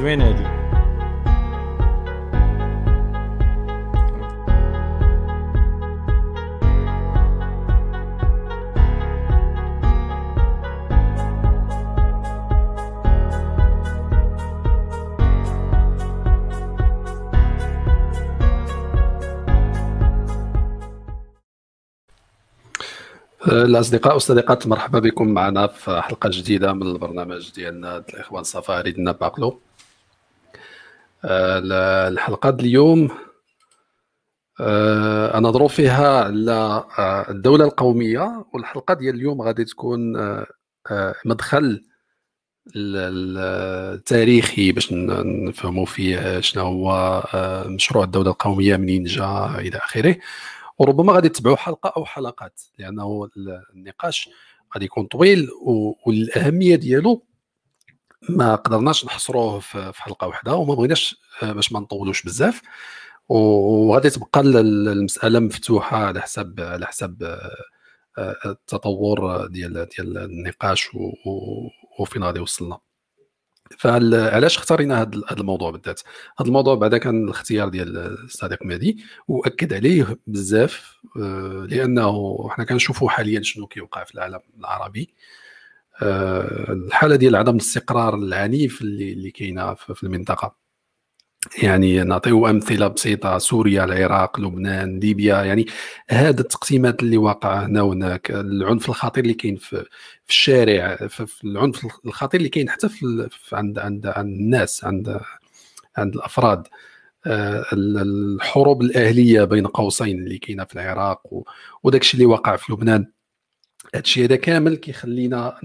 زوين هادي الأصدقاء والصديقات مرحبا بكم معنا في حلقة جديدة من البرنامج ديالنا الإخوان صفاري ديالنا باقلو. آه، الحلقة اليوم آه، نهضروا فيها على آه، الدولة القومية والحلقة ديال اليوم غادي تكون مدخل التاريخي باش نفهموا فيه شنو هو مشروع الدولة القومية منين جا إلى آخره. وربما غادي تتبعوا حلقة أو حلقات لأنه النقاش غادي يكون طويل والأهمية ديالو ما قدرناش نحصروه في حلقة واحدة وما بغيناش آه، باش ما نطولوش بزاف. وغادي تبقى المسألة مفتوحة على حسب على حسب آه، آه، التطور ديال ديال النقاش وفين غادي وصلنا. فعلاش اختارينا هذا الموضوع بالذات؟ هذا الموضوع بعدا كان الاختيار ديال الصديق مهدي وأكد عليه بزاف لأنه حنا كنشوفوا حاليا شنو كيوقع في العالم العربي. الحالة ديال عدم الاستقرار العنيف اللي اللي كاينة في المنطقة. يعني نعطيو أمثلة بسيطة سوريا العراق لبنان ليبيا. يعني هذا التقسيمات اللي واقع هنا وهناك العنف الخطير اللي كاين في, في الشارع في العنف الخطير اللي كاين حتى في عند عند عند الناس عند عند الأفراد. آه، الحروب الأهلية بين قوسين اللي كاينة في العراق وداك الشيء اللي واقع في لبنان. هذا الشيء هذا كامل كيخلينا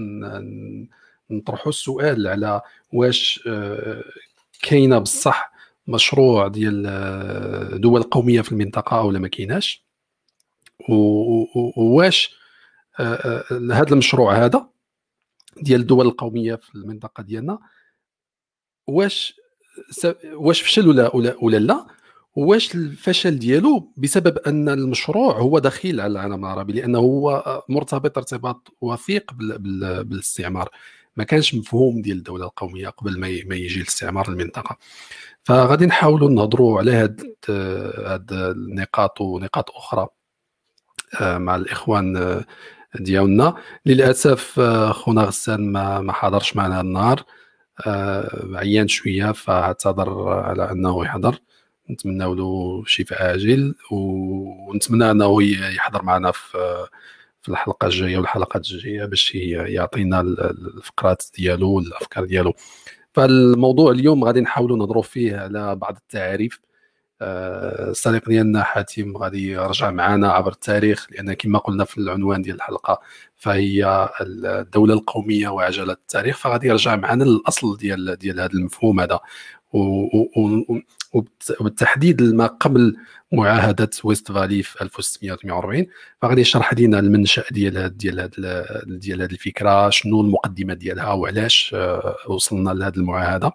نطرحوا السؤال على واش آه، كاينة بصح مشروع ديال آه، دول قومية في المنطقة ولا ما كايناش؟ وواش آه، هذا المشروع هذا ديال الدول القومية في المنطقة ديالنا واش واش فشل ولا ولا, ولا لا؟ واش الفشل ديالو بسبب أن المشروع هو دخيل على العالم العربي؟ لأنه هو مرتبط ارتباط وثيق بالاستعمار. ما كانش مفهوم ديال الدولة القومية قبل ما يجي الاستعمار للمنطقه فغادي نحاولوا نهضروا على هاد هاد النقاط ونقاط أخرى آه، مع الإخوان آه، ديالنا. للأسف آه، خونا غسان ما ما حضرش معنا النهار عيان شوية فاعتذر على أنه يحضر. نتمنى له شفاء عاجل ونتمنى أنه يحضر معنا في الحلقة الجاية والحلقات الجاية باش يعطينا الفقرات ديالو والأفكار ديالو. فالموضوع اليوم غادي نحاولوا نهضروا فيه على بعض التعاريف. آه، الصديق ديالنا حاتم غادي يرجع معنا عبر التاريخ لأن كما قلنا في العنوان ديال الحلقة فهي الدولة القومية وعجلة التاريخ فغادي يرجع معنا للأصل ديال ديال هذا المفهوم هذا. وبالتحديد ما قبل معاهدة ويست فالي في 1648 فغادي يشرح لنا المنشأ ديال هاد ديال هاد ديال هاد الفكرة شنو المقدمة ديالها وعلاش آه، وصلنا لهذه المعاهدة.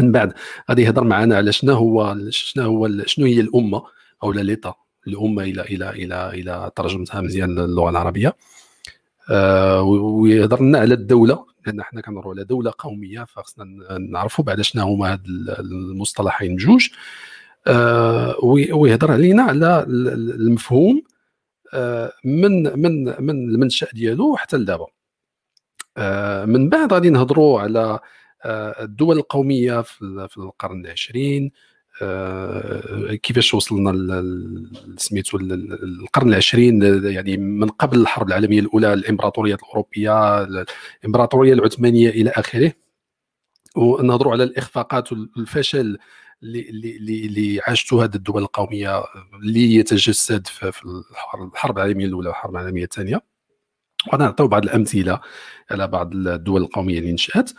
من بعد غادي يهضر معنا على شنو هو شنو هو شنو هي الأمة أو ليطا الأمة إلى إلى إلى إلى ترجمتها مزيان للغة العربية. آه ويهضر لنا على الدولة لأن حنا كنهضروا على دولة قومية فخصنا نعرفوا بعد شنو هما هاد المصطلحين بجوج آه ويهضر علينا على المفهوم آه من من من المنشأ ديالو حتى لدابا. من بعد غادي نهضروا على الدول القومية في القرن العشرين كيفاش وصلنا سميتو القرن العشرين يعني من قبل الحرب العالمية الأولى الامبراطوريات الأوروبية الإمبراطورية العثمانية إلى آخره. ونهضروا على الإخفاقات والفشل اللي اللي عاشته هذه الدول القومية اللي يتجسد في الحرب العالمية الأولى والحرب العالمية الثانية. ونعطيو بعض الأمثلة على بعض الدول القومية اللي نشأت.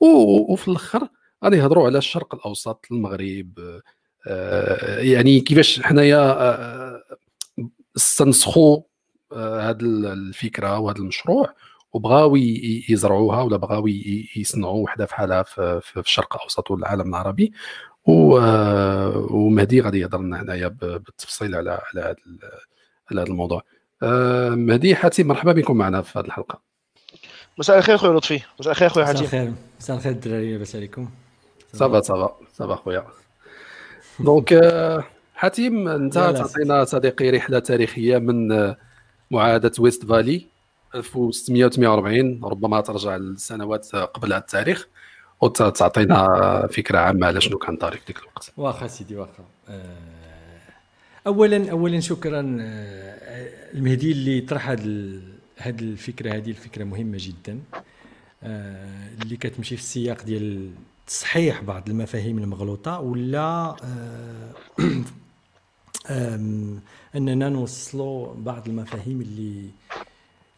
وفي الآخر غادي يهضروا على الشرق الأوسط المغرب آه، يعني كيفاش حنايا آه، استنسخوا هذه آه، الفكرة وهذا المشروع وبغاو يزرعوها ولا بغاو يصنعوا وحدة في حالها في الشرق الأوسط والعالم العربي. ومهدي غادي يهضر لنا هنايا بالتفصيل على على هذا على هذا الموضوع. مهدي حاتم مرحبا بكم معنا في هذه الحلقة. مساء الخير خويا لطفي مساء الخير خويا حاتم. مساء الخير مساء الخير الدراري لاباس عليكم. صافا صافا صافا خويا. دونك حاتم انت تعطينا صديقي رحلة تاريخية من معاهدة ويست فالي 1648 ربما ترجع لسنوات قبل التاريخ. وتعطينا فكرة عامة على شنو كان طريق ديك الوقت. واخا سيدي واخا. آه، اولا اولا شكرا آه، المهدي اللي طرح هذه الفكرة. هذه الفكرة مهمة جدا. آه، اللي كتمشي في السياق ديال تصحيح بعض المفاهيم المغلوطة ولا أننا نوصلوا بعض المفاهيم اللي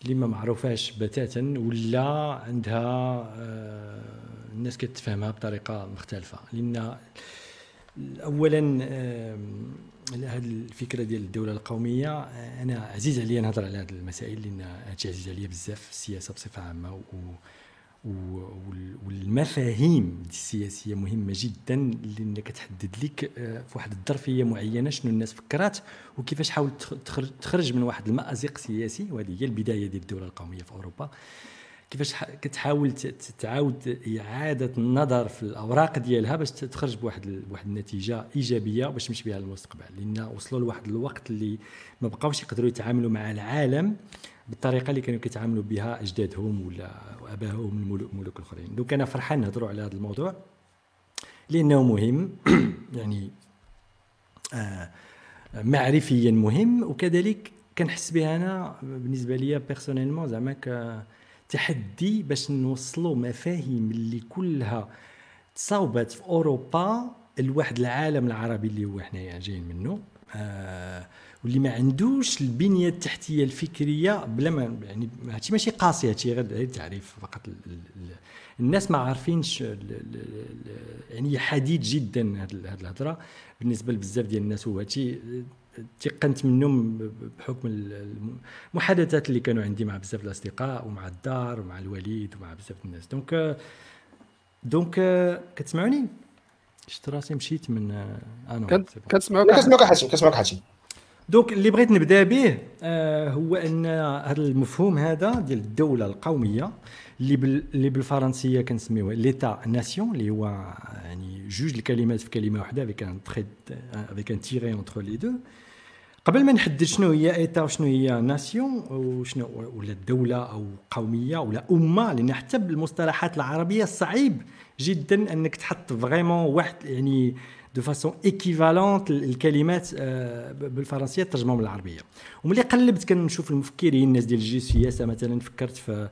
اللي ما معروفاش بتاتا ولا عندها آه، الناس كتفهمها بطريقة مختلفة. لأن اولا هذه الفكرة ديال الدولة القومية أنا عزيز عليا نهضر على هذه المسائل لأن هادشي عزيز عليا بزاف السياسة بصفة عامة و والمفاهيم السياسية مهمة جدا لأن كتحدد لك آه، في واحد الظرفيه معينة شنو الناس فكرات وكيفاش حاولت تخرج من واحد المأزق سياسي وهذه هي البداية ديال الدولة القومية في أوروبا. كيفاش كتحاول تعاود إعادة النظر في الأوراق ديالها باش تخرج بواحد بواحد النتيجة إيجابية باش تمشي بها للمستقبل. لأن وصلوا لواحد الوقت اللي ما بقاوش يقدروا يتعاملوا مع العالم بالطريقة اللي كانوا كيتعاملوا بها أجدادهم ولا ابائهم الملوك الأخرين. دوك أنا فرحان نهضروا على هذا الموضوع لأنه مهم يعني آه معرفيا مهم وكذلك كنحس بها أنا بالنسبة لي بيرسونيلمون زعما تحدي باش نوصلوا مفاهيم اللي كلها تصاوبت في أوروبا لواحد العالم العربي اللي هو حنايا جايين منه. آه واللي ما عندوش البنية التحتية الفكرية بلا ما يعني هادشي ماشي قاسي هادشي غير تعريف فقط الناس ما عارفينش يعني جديد جدا هاد الهضرة. بالنسبة لبزاف ديال الناس وهادشي تيقنت منهم بحكم المحادثات اللي كانوا عندي مع بزاف الأصدقاء ومع الدار ومع الوالد ومع بزاف الناس. donc donc كتسمعوني؟ شفت راسي مشيت من أنا كنسمعوك كنسمعوك حاتم كنسمعوك حاتم donc اللي بغيت نبدأ به آه هو أن هذا المفهوم هذا ديال الدولة القومية اللي اللي بالفرنسية كنسميوه l'État-nation اللي هو يعني جوج الكلمات في كلمة واحدة avec un trait avec un tiret entre les deux قبل ما نحدد شنو هي État وشنو هي nation وشنو ولا الدولة أو قومية ولا أمة لأن حتى بالمصطلحات العربية صعيب جدا أنك تحط vraiment واحد يعني de façon équivalente الكلمات بالفرنسية ترجمهم بالعربية. وملي قلبت كنشوف المفكرين الناس ديال الجيوسياسة مثلا فكرت في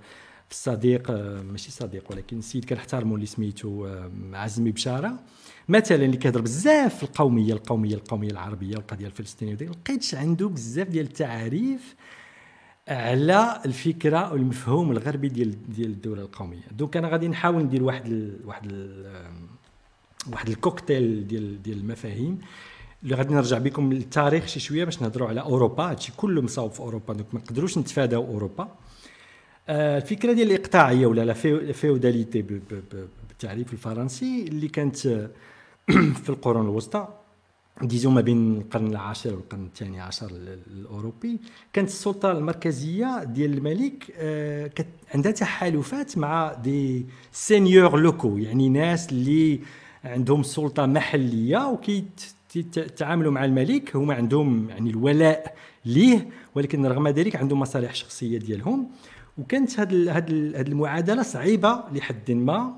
في الصديق آه، ماشي صديق ولكن السيد كنحترمو اللي سميتو آه، عزمي بشارة. مثلا اللي كيهضر بزاف في القومية القومية القومية العربية القضية الفلسطينية لقيتش عنده بزاف ديال التعاريف على الفكرة والمفهوم الغربي ديال ديال الدولة القومية. donc أنا غادي نحاول ندير واحد ال واحد ال واحد الكوكتيل ديال ديال المفاهيم. اللي غادي نرجع بكم للتاريخ شي شوية باش نهضروا على أوروبا. هادشي كله مصاوب في أوروبا donc ما نقدروش نتفاداو أوروبا. آه، الفكرة ديال الإقطاعية ولا la féodalité بالتعريف الفرنسي اللي كانت في القرون الوسطى. disons ما بين القرن العاشر والقرن الثاني عشر الأوروبي. كانت السلطة المركزية ديال الملك آه، عندها تحالفات مع des سينيور لوكو يعني ناس اللي عندهم سلطة محلية وكي تعاملوا مع الملك هما عندهم يعني الولاء ليه ولكن رغم ذلك عندهم مصالح شخصية ديالهم. وكانت هذه هذه المعادلة صعيبة لحد ما.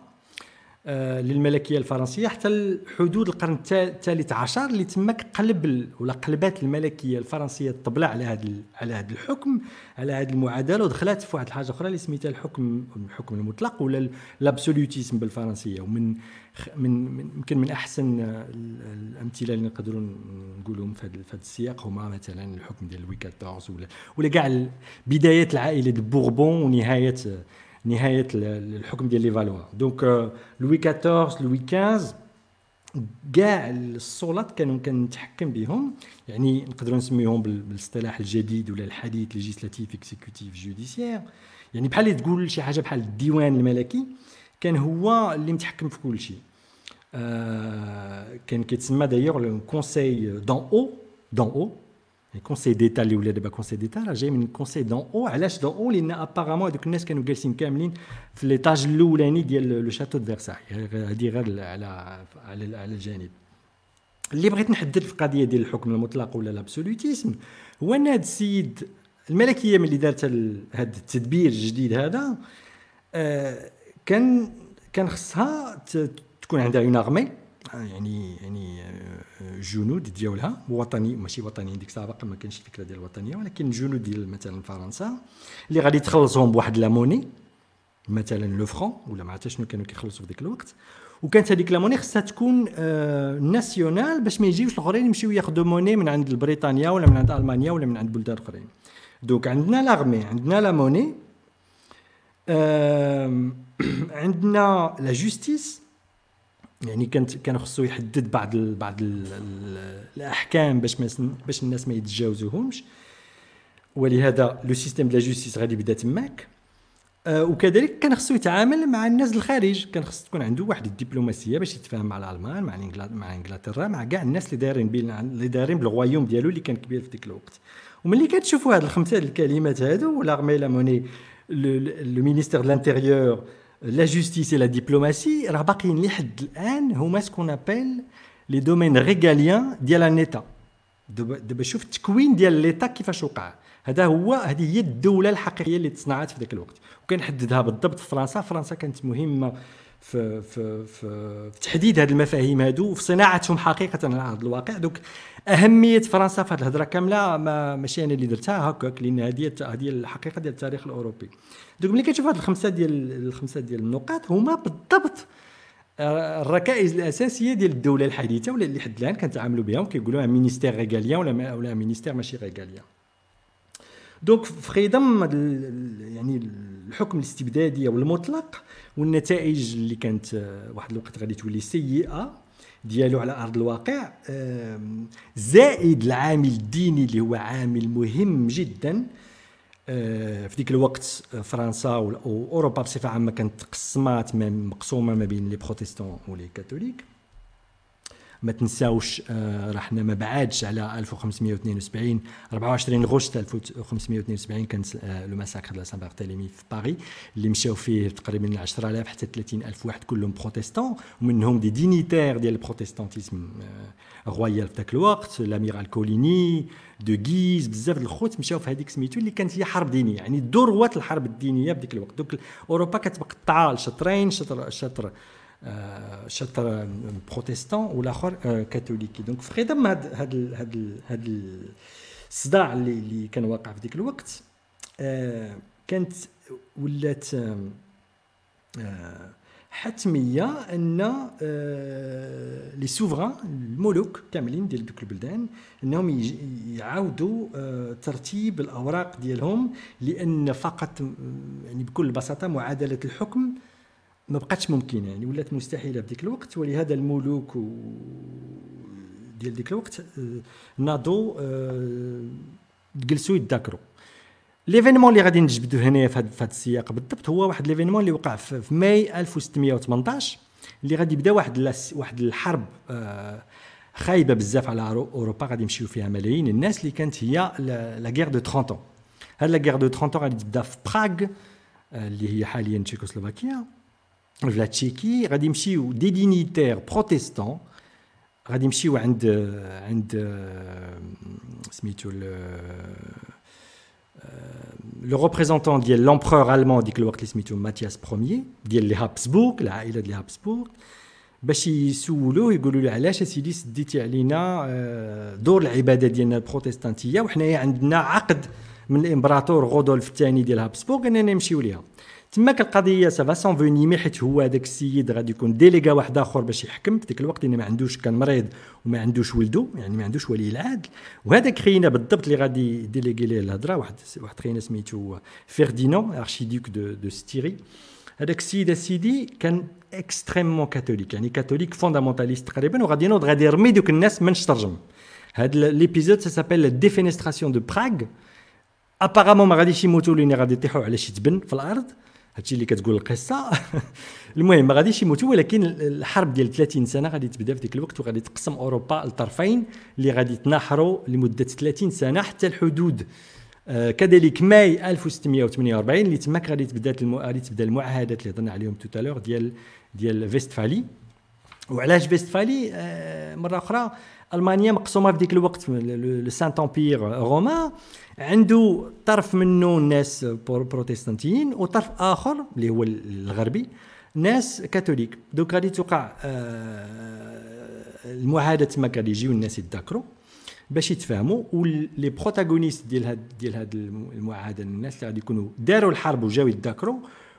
للملكية الفرنسية حتى حدود القرن الثالث عشر اللي تماك قلب ولا قلبات الملكية الفرنسية الطبله على هذا على هذا الحكم على هذه المعادلة ودخلت في واحد الحاجة أخرى اللي سميتها الحكم الحكم المطلق ولا ال absolutisme بالفرنسية. ومن من يمكن من أحسن الأمثلة اللي نقدروا نقولهم في هذا السياق هما مثلا الحكم ديال لوي 14 ولا ولا كاع بدايات العائلة بوربون ونهاية نهاية الحكم ديال les Valois donc لوي 14 لوي 15 كاع السلطات كانوا كنتحكم بهم. يعني نقدروا نسميهم بالاصطلاح الجديد ولا الحديث législatif exécutif judiciaire يعني بحال تقول شي حاجة بحال الديوان الملكي كان هو اللي متحكم في كل شيء. آه كان كيتسمى d'ailleurs le conseil d'en haut d'en haut conseil d'État اللي ولا دابا conseil d'État راه جاي من conseil d'en haut علاش d'en haut لأن apparemment هذوك الناس كانوا جالسين كاملين في l'étage الاولاني ديال le château de Versailles هذه غير على على على الجانب اللي بغيت نحدد في القضية ديال الحكم المطلق ولا l'absolutisme هو ان هذا السيد الملكيه ملي دارت هذا التدبير الجديد هذا آه، كان كان خصها تكون عندها une armée يعني يعني آه، جنود ديالها وطني ماشي وطني ديك الساعة ما كانش الفكرة ديال الوطنيه ولكن جنود ديال مثلا فرنسا اللي غادي تخلصهم بواحد la monnaie مثلا le franc ولا ما شنو كانوا كيخلصوا في ذاك الوقت. وكانت هذيك la monnaie خصها تكون آه nationale باش ما يجيوش الآخرين يمشيو ياخذوا monnaie من عند بريطانيا ولا من عند ألمانيا ولا من عند بلدان أخرين. donc عندنا l'armée عندنا la monnaie آه عندنا la justice يعني كانت كان خصو يحدد بعض ال بعض ال الأحكام باش باش الناس ما يتجاوزوهمش. ولهذا le système de la justice غادي يبدا تماك. آه وكذلك كان خصو يتعامل مع الناس الخارج. كان خص تكون عنده واحد الدبلوماسية باش يتفاهم مع الألمان مع مع إنجلترا مع كاع الناس اللي دايرين بين اللي دايرين بال royaume ديالو اللي كان كبير في ديك الوقت. وملي كتشوفوا هاد الخمسة الكلمات هادو l'armée la monnaie le ministère de l'Intérieur la justice la diplomatie راه باقيين لحد الان هما ce qu'on appelle les domaines régaliens ديال un État دابا هذا هو هذه هي الدولة الحقيقية اللي تصنعت في ذاك الوقت. وكنحددها بالضبط فرنسا. فرنسا كانت مهمة في في في, في تحديد هذه المفاهيم هادو وفي صناعتهم حقيقة على أرض الواقع. donc أهمية فرنسا في هذه الهضره كاملة ما ماشي أنا اللي درتها هكاك لأن هذه هذه الحقيقة ديال التاريخ الأوروبي. donc ملي كتشوف هاد الخمسة ديال الخمسة ديال النقاط هما بالضبط آه، الركائز الأساسية ديال الدولة الحديثة ولا اللي حد الآن كنتعاملوا بها وكيقولوها ministères régaliens ولا ولا ministères ماشي régaliens donc vraiment يعني الحكم الاستبدادي أو المطلق والنتائج اللي كانت آه، واحد الوقت غادي تولي سيئة ديالو على أرض الواقع. زائد العامل الديني اللي هو عامل مهم جدا آه، في ذيك الوقت آه، فرنسا واوروبا بصفة عامة كانت تقسمات مقسومة ما بين les protestants و les catholiques. ما تنساوش آه، راه حنا ما بعادش على 1572 24 غشت 1572 كان le massacre de Saint-Barthélemy في باري اللي مشاو فيه تقريبا 10000 حتى 30000 واحد كلهم بروتستون ومنهم des dignitaires ديال ال protestantisme royal في ذاك الوقت l'amiral Coligny de Guise بزاف الخوت مشاو في هذيك سميتو اللي كانت هي حرب دينية يعني ذروه الحرب الدينية ذاك الوقت. donc أوروبا كانت مقطعه لشطرين شطر شطر شطر protestant والاخر كاثوليكي donc في خدم هاد هاد هاد هاد الصداع اللي اللي كان واقع في ذاك الوقت كانت ولات حتميه ان les souverains الملوك كاملين ديال دوك البلدان انهم يعاودوا ترتيب الاوراق ديالهم لأن فقط يعني بكل بساطه معادله الحكم ما بقاتش ممكنة يعني ولات مستحيلة في ذيك الوقت ولهذا الملوك و ديال ديك الوقت آه، ناضوا آه، جلسوا يتذاكروا. l'événement اللي غادي نجبدو هنا في هذا السياق بالضبط هو واحد l'événement اللي وقع في ماي 1618 اللي غادي يبدأ واحد واحد الحرب آه، خايبة بزاف على أوروبا غادي يمشيو فيها ملايين الناس اللي كانت هي la guerre de 30 هاد la guerre de 30 غادي تبدا في براغ اللي هي حاليا تشيكوسلوفاكيا. في Tchéquie غادي يمشيو des dignitaires protestants غادي يمشيو عند عند سميتو le représentant ديال l'empereur allemand ديك الوقت اللي سميتو ماتياس premier ديال les Habsbourg العائله ديال هابسبورغ باش يسولوه يقولوا له علاش اسيدي سديتي علينا دور العباده ديالنا البروتستانتيه وحنايا عندنا عقد من الامبراطور رودولف الثاني ديال هابسبورغ اننا نمشيو ليها تماك القضية ça va s'envenimer حيت هو هذاك السيد غادي يكون ديليغا واحد آخر باش يحكم في ذاك الوقت لأن ما عندوش كان مريض وما عندوش ولدو يعني ما عندوش ولي العهد. وهذاك خينا بالضبط اللي غادي ديليغي ليه الهضرة واحد واحد خينا سميتو Ferdinand archiduc de de Styrie. هذاك السيد السيدي كان extrêmement catholique يعني catholique fondamentaliste تقريبا وغادي ينوض غادي يرمي دوك الناس من الشرجم هذا l'épisode s'appelle défenestration de Prague apparemment ما غاديش يموتوا لأن غادي يطيحوا على شي تبن في الأرض. هادشي اللي كتقول القصة. المهم ما غاديش يموتوا ولكن الحرب ديال 30 سنة غادي تبدا في ذيك الوقت وغادي تقسم أوروبا لطرفين اللي غادي يتناحروا لمدة 30 سنة حتى الحدود. آه كذلك ماي 1648 اللي تماك غادي تبدا غادي تبدا المعاهدات اللي هضرنا عليهم tout à l'heure ديال ديال Westphalie وعلاش Westphalie آه مرة أخرى ألمانيا مقسومة في ذيك الوقت le Saint-Empire romain عنده طرف منه الناس بروتستانتيين وطرف آخر اللي هو الغربي ناس كاثوليك. donc غادي توقع المعاهدة تما غادي يجيو الناس يتذاكروا باش يتفاهموا و les protagonistes ديال هاد ديال هاد المعاهدة الناس اللي غادي يكونوا داروا الحرب وجاو يتذاكروا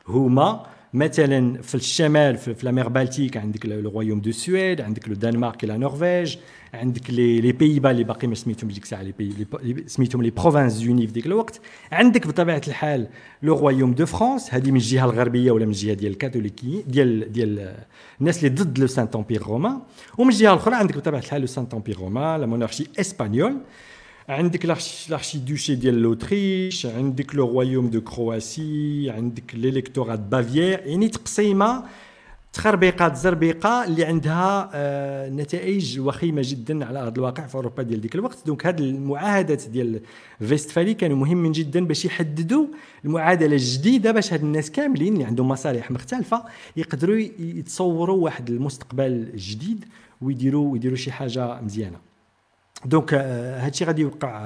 هما مثلا في الشمال في, la mer Baltique عندك le royaume de Suède عندك le Danemark la Norvège عندك لي لي بيي با اللي باقي ما سميتهم ديك الساعة les Pays سميتهم les Provinces-Unies في ديك الوقت. عندك بطبيعة الحال le royaume de France هذه من الجهة الغربية ولا من الجهة ديال الكاثوليكي ديال ديال الناس اللي ضد le Saint-Empire romain ومن الجهة الأخرى عندك بطبيعة الحال le Saint-Empire romain la monarchie espagnole عندك l'archiduché ديال l'Autriche عندك le royaume de Croatie عندك l'électorat Bavière يعني تقسيمة تخربيقات زربيقه اللي عندها آه نتائج وخيمة جدا على أرض الواقع في أوروبا ديال ديك الوقت. donc هاد المعاهدات ديال Westphalie كانوا مهمين جدا باش يحددوا المعادلة الجديدة باش هاد الناس كاملين اللي عندهم مصالح مختلفة يقدروا يتصوروا واحد المستقبل جديد ويديروا ويديروا شي حاجة مزيانة. donc هادشي غادي يوقع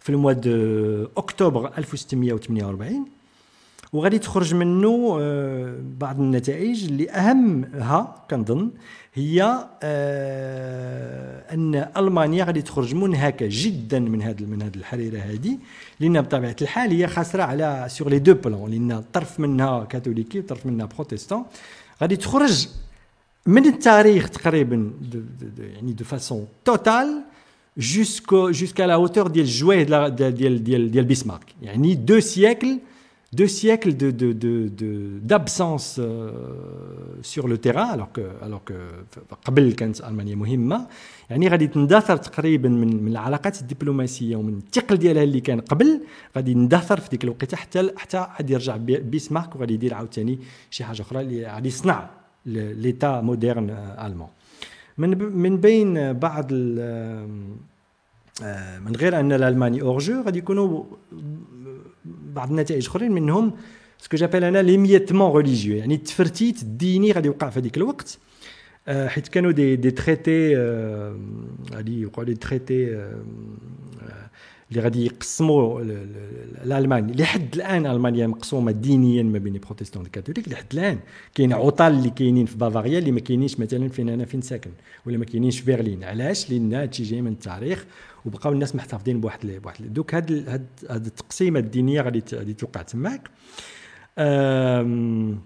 في le mois d'octobre 1648 وغادي تخرج منه بعض النتائج اللي أهمها كنظن هي أن ألمانيا غادي تخرج منهكة جدا من هذا من هذه الحريرة هذه لأن بطبيعة الحال هي خاسرة على sur les deux plans لأن طرف منها كاثوليكي وطرف منها protestants. غادي تخرج من التاريخ تقريبا يعني de façon totale jusqu'à la hauteur ديال الجويه ديال ديال ديال ديال بيسمارك يعني deux siècles deux siècles de de de de d'absence sur le terrain alors que alors que قبل كانت المانيا مهمه يعني غادي تندثر تقريبا من من العلاقات الدبلوماسيه ومن الثقل ديالها اللي كان قبل غادي يندثر في ديك الوقيته حتى حتى غادي يرجع بيسمارك وغادي يدير عاوتاني شي حاجة أخرى اللي غادي يصنع l'État moderne allemand من من بين بعض من غير أن l'Allemagne hors jeu غادي يكونوا بعض النتائج أخرين منهم ce que j'appelle أنا l'émiettement religieux يعني التفرتيت الديني غادي يوقع في هذيك الوقت. حيت كانوا des des traités غادي يوقعوا des traités اللي غادي يقسموا l'Allemagne لحد الآن ألمانيا مقسومة دينيا ما بين ال protestants والكاثوليك. لحد الآن كاين عطل اللي كاينين في بافاريا اللي ما كاينينش مثلا فين أنا فين ساكن ولا ما كاينينش في برلين. علاش؟ لأن هادشي جاي من التاريخ وبقاو الناس محتفظين بواحد بواحد دوك هاد هاد هاد التقسيمة الدينية غادي غادي توقع تماك. un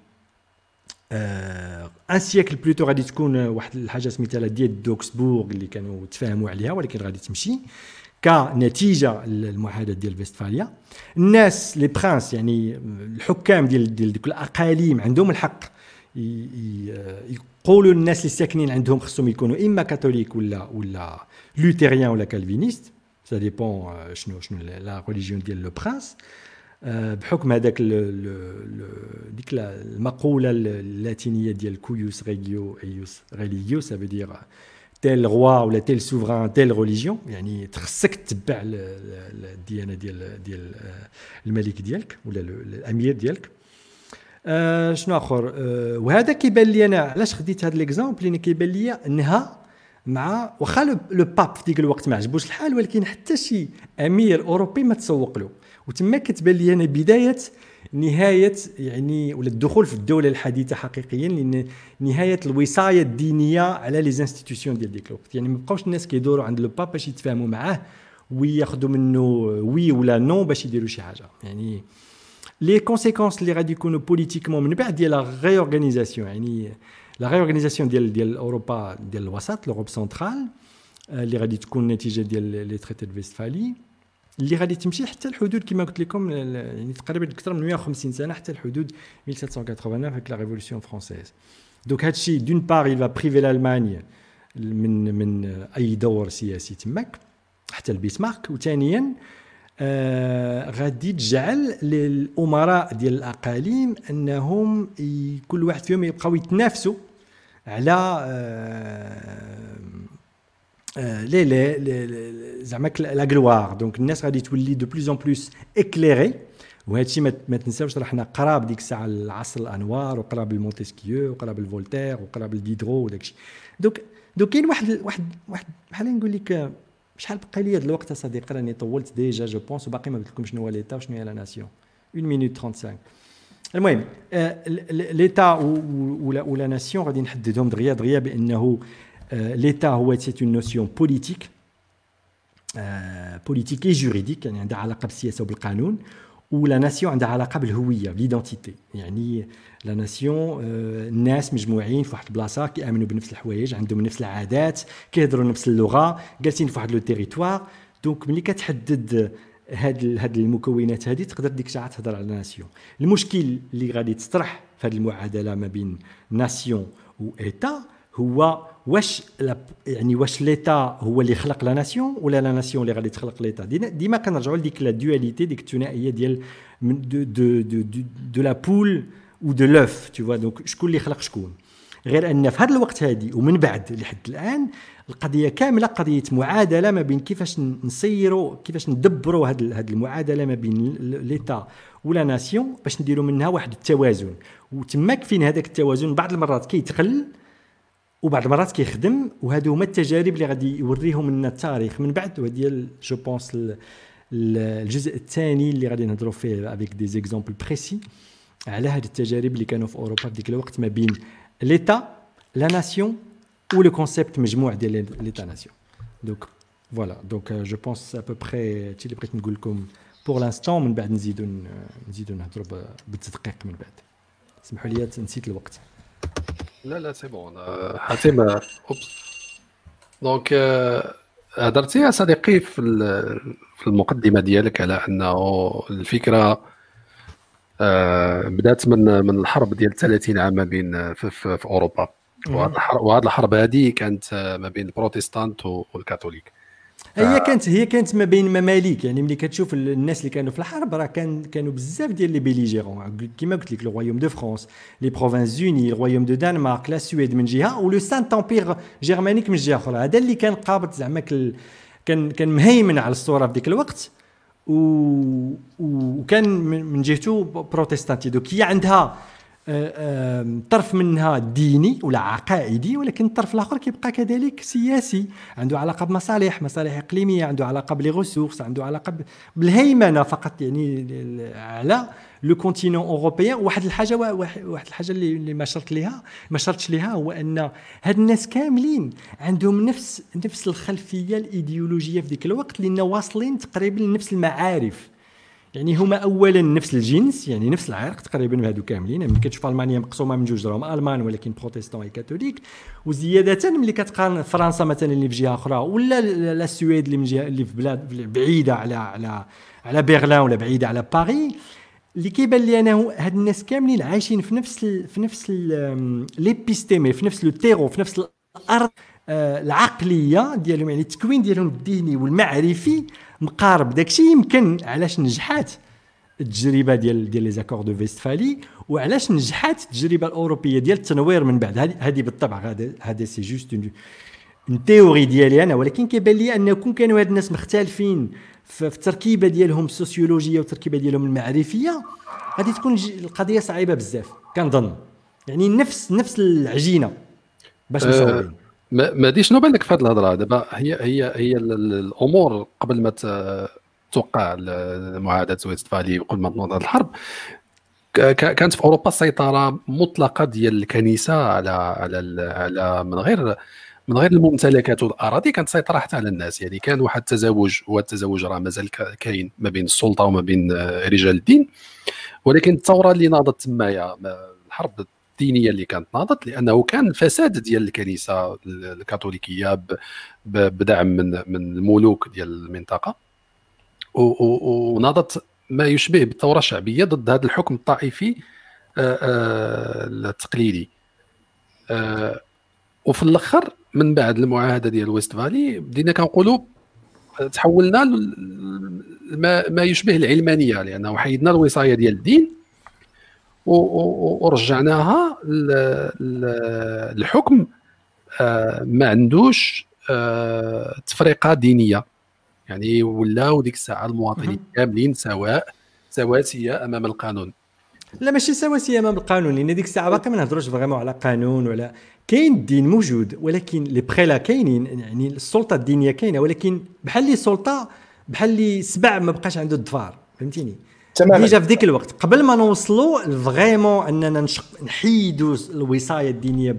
siècle plus tôt غادي تكون واحد الحاجة سميتها diète d'Augsbourg اللي كانوا تفاهموا عليها ولكن غادي تمشي. كنتيجه المعاهده ديال فيستفاليا الناس les princes يعني الحكام ديال ديال ديك الأقاليم عندهم الحق. يقولوا للناس اللي ساكنين عندهم خصهم يكونوا إما كاثوليك ولا ولا luthériens ولا calvinistes ça dépend شنو شنو la religion ديال le prince بحكم هذاك ديك المقولة اللاتينية ديال cujus regio ejus religio c'est-à-dire tel roi ولا tel souverain telle religion يعني تخصك تتبع الديانه ديال ديال الملك ديالك ولا الامير ديالك آه شنو اخر آه وهذا كيبان لي أنا علاش خديت هذا l'exemple لأن كيبان لي انها مع واخا le pape في ديك الوقت ما عجبوش الحال ولكن حتى شي امير اوروبي ما تسوق له وتما كتبان لي أنا بدايه نهاية يعني ولا الدخول في الدولة الحديثة حقيقيا لأن نهاية الوصاية الدينية على les institutions ديال ديك الوقت. يعني ما بقاوش الناس كيدوروا عند le pape باش يتفاهموا معاه وياخذوا منه oui ولا non باش يديروا شي حاجة. يعني les conséquences اللي غادي يكونوا politiquement من بعد ديال la réorganisation يعني la réorganisation ديال ديال أوروبا ديال الوسط l'Europe centrale اللي غادي تكون نتيجة ديال les traités de Westphalie اللي غادي تمشي حتى الحدود كما قلت لكم يعني تقريبا أكثر من 150 سنة حتى الحدود 1789 avec la révolution française donc هذا الشيء d'une part il privait l'Allemagne من من أي دور سياسي تماك حتى البيسمارك. وثانيا آه غادي تجعل للأمراء ديال الأقاليم أنهم كل واحد فيهم يبقاو يتنافسوا على آه آه les les زعما la gloire donc الناس غادي تولي de plus en plus éclairée وهذا الشيء ما تنساوش راه حنا قراب ديك الساعة العصر الانوار وقراب المونتسكيو وقراب الفولتير وقراب الديدرو وداك الشيء donc donc كاين واحد واحد واحد بحال نقول لك شحال بقى لي هذا الوقت صديقي؟ راني طولت déjà je pense وباقي ما قلت لكم شنو هو l'État وشنو هي la nation 1 minute 35 المهم l'État و la و la nation غادي نحددهم دغيا دغيا بأنه l'État هو c'est une notion politique politique et juridique يعني عندها علاقة بالسياسة وبالقانون و la nation عندها علاقة بالهوية ب l'identité يعني la nation الناس مجموعين في واحد البلاصة كيأمنوا بنفس الحوايج عندهم نفس العادات كيهضروا نفس اللغة جالسين في واحد le territoire donc ملي كتحدد هاد هاد المكونات هذه تقدر ديك الساعة تهضر على nation المشكل اللي غادي تطرح في هذه المعادلة ما بين nation و État هو واش يعني واش l'État هو اللي خلق la nation ولا la nation اللي غادي تخلق l'État ديما كنرجعوا لديك la dualité ديك الثنائية ديال de de de de la poule و de l'œuf toutefois donc شكون اللي خلق شكون؟ غير أن في هذا الوقت هذه ومن بعد لحد الآن القضية كاملة قضية معادلة ما بين كيفاش نسيروا كيفاش ندبروا هذه المعادلة ما بين l'État و la nation باش نديروا منها واحد التوازن. وتماك فين هذاك التوازن؟ بعض المرات كيتقل وبعض المرات كيخدم وهادو هما التجارب اللي غادي يوريهم لنا التاريخ. من بعد وهذه je pense الجزء الثاني اللي غادي نهضروا فيه avec des exemples précis على هاد التجارب اللي كانوا في أوروبا في ديك الوقت ما بين l'État la nation و le concept مجموع ديال l'État-nation donc voilà donc je pense à peu près هادشي اللي بغيت نقول لكم pour l'instant من بعد نزيدو نزيدو نهضروا بالتدقيق من بعد. سمحوا لي نسيت الوقت. لا لا c'est bon حاتم أوبس. donc هضرتي يا صديقي في في المقدمة ديالك على أنه الفكرة آه، بدأت من من الحرب ديال 30 عام ما بين في, في, في أوروبا. وهذه الحرب هذه كانت ما بين البروتستانت والكاثوليك. هي كانت هي كانت ما بين مماليك يعني ملي كتشوف الناس اللي كانوا في الحرب راه كان كانوا بزاف ديال les belligérants. كيما قلت لك le royaume de France les Provinces-Unies royaume de Danemark la Suède من جهة و le Saint-Empire germanique من جهة أخرى. هذا اللي كان قابض زعما كان كان مهيمن على الصورة في ذيك الوقت. و... وكان من جهته بروتستانتي donc هي عندها طرف منها ديني ولا عقائدي ولكن الطرف الآخر كيبقى كذلك سياسي عنده علاقة بمصالح مصالح إقليمية عنده علاقة بلي عنده علاقة بالهيمنة فقط يعني على le continent européen. واحد الحاجة واحد الحاجة اللي ما شرت ليها ما شرتش ليها هو أن هاد الناس كاملين عندهم نفس نفس الخلفية الإيديولوجية في ذيك الوقت لأن واصلين تقريبا لنفس المعارف. يعني هما اولا نفس الجنس يعني نفس العرق تقريبا هادو كاملين. ملي كتشوف ألمانيا مقسومة من جوج راهم ألمان ولكن بروتستون اي كاثوليك. وزيادة ملي كتقارن فرنسا مثلا اللي في جهة أخرى ولا لا السويد اللي من جهه اللي في بلاد بعيدة على على على برلين ولا بعيدة على باريس. اللي كيبان لي أنا هاد الناس كاملين عايشين في نفس في نفس l'épistémè في نفس le terreau في نفس الأرض. العقلية ديالهم يعني التكوين ديالهم الديني والمعرفي مقارب داكشي. يمكن علاش نجحات التجربة ديال ديال les accords de Westphalie وعلاش نجحات التجربة الأوروبية ديال التنوير من بعد. هذه بالطبع هذا هذا c'est juste une théorie ديالي أنا ولكن كيبان لي ان كون كانوا هاد الناس مختلفين في التركيبة ديالهم السوسيولوجية والتركيبة ديالهم المعرفية. غادي تكون القضية صعيبة بزاف كنظن. يعني نفس نفس العجينة باش أه ما دي شنو بان لك في هذه الهضرة؟ دابا هي هي هي الأمور قبل ما توقع معاهده ويستفالي وقبل ما تنوض هذه الحرب كانت في أوروبا سيطره مطلقة ديال الكنيسة على على على من غير من غير الممتلكات والأراضي كانت سيطرة حتى على الناس. يعني كان واحد التزاوج والتزاوج راه مازال كاين ما بين السلطة وما بين رجال الدين ولكن الثورة اللي ناضت تمايا الحرب الدينية اللي كانت ناضت لأنه كان فساد ديال الكنيسة الكاثوليكية بدعم من من الملوك ديال المنطقة. وناضت ما يشبه بالثورة الشعبية ضد هذا الحكم الطائفي آه، آه، التقليدي. آه، وفي الأخر من بعد المعاهدة ديال ويست فالي بدينا كنقولوا تحولنا ما, ما يشبه العلمانية لأنه حيدنا الوصاية ديال الدين. ورجعناها الحكم آه، ما عندوش آه، تفرقة دينية. يعني ولاو ديك الساعة المواطنين كاملين سواء سواسيه أمام القانون. لا ماشي سواسيه أمام القانون. لأن ديك الساعة باقي ما نهضروش vraiment على قانون ولا. كاين الدين موجود ولكن لي بخيلا كاينين. يعني السلطة الدينية كاينة ولكن بحال لي سلطة بحال لي سبع ما بقاش عنده الظفار فهمتيني؟ تماما. déjà في ذيك الوقت قبل ما نوصلوا vraiment أننا نشق نحيدوا الوصاية الدينية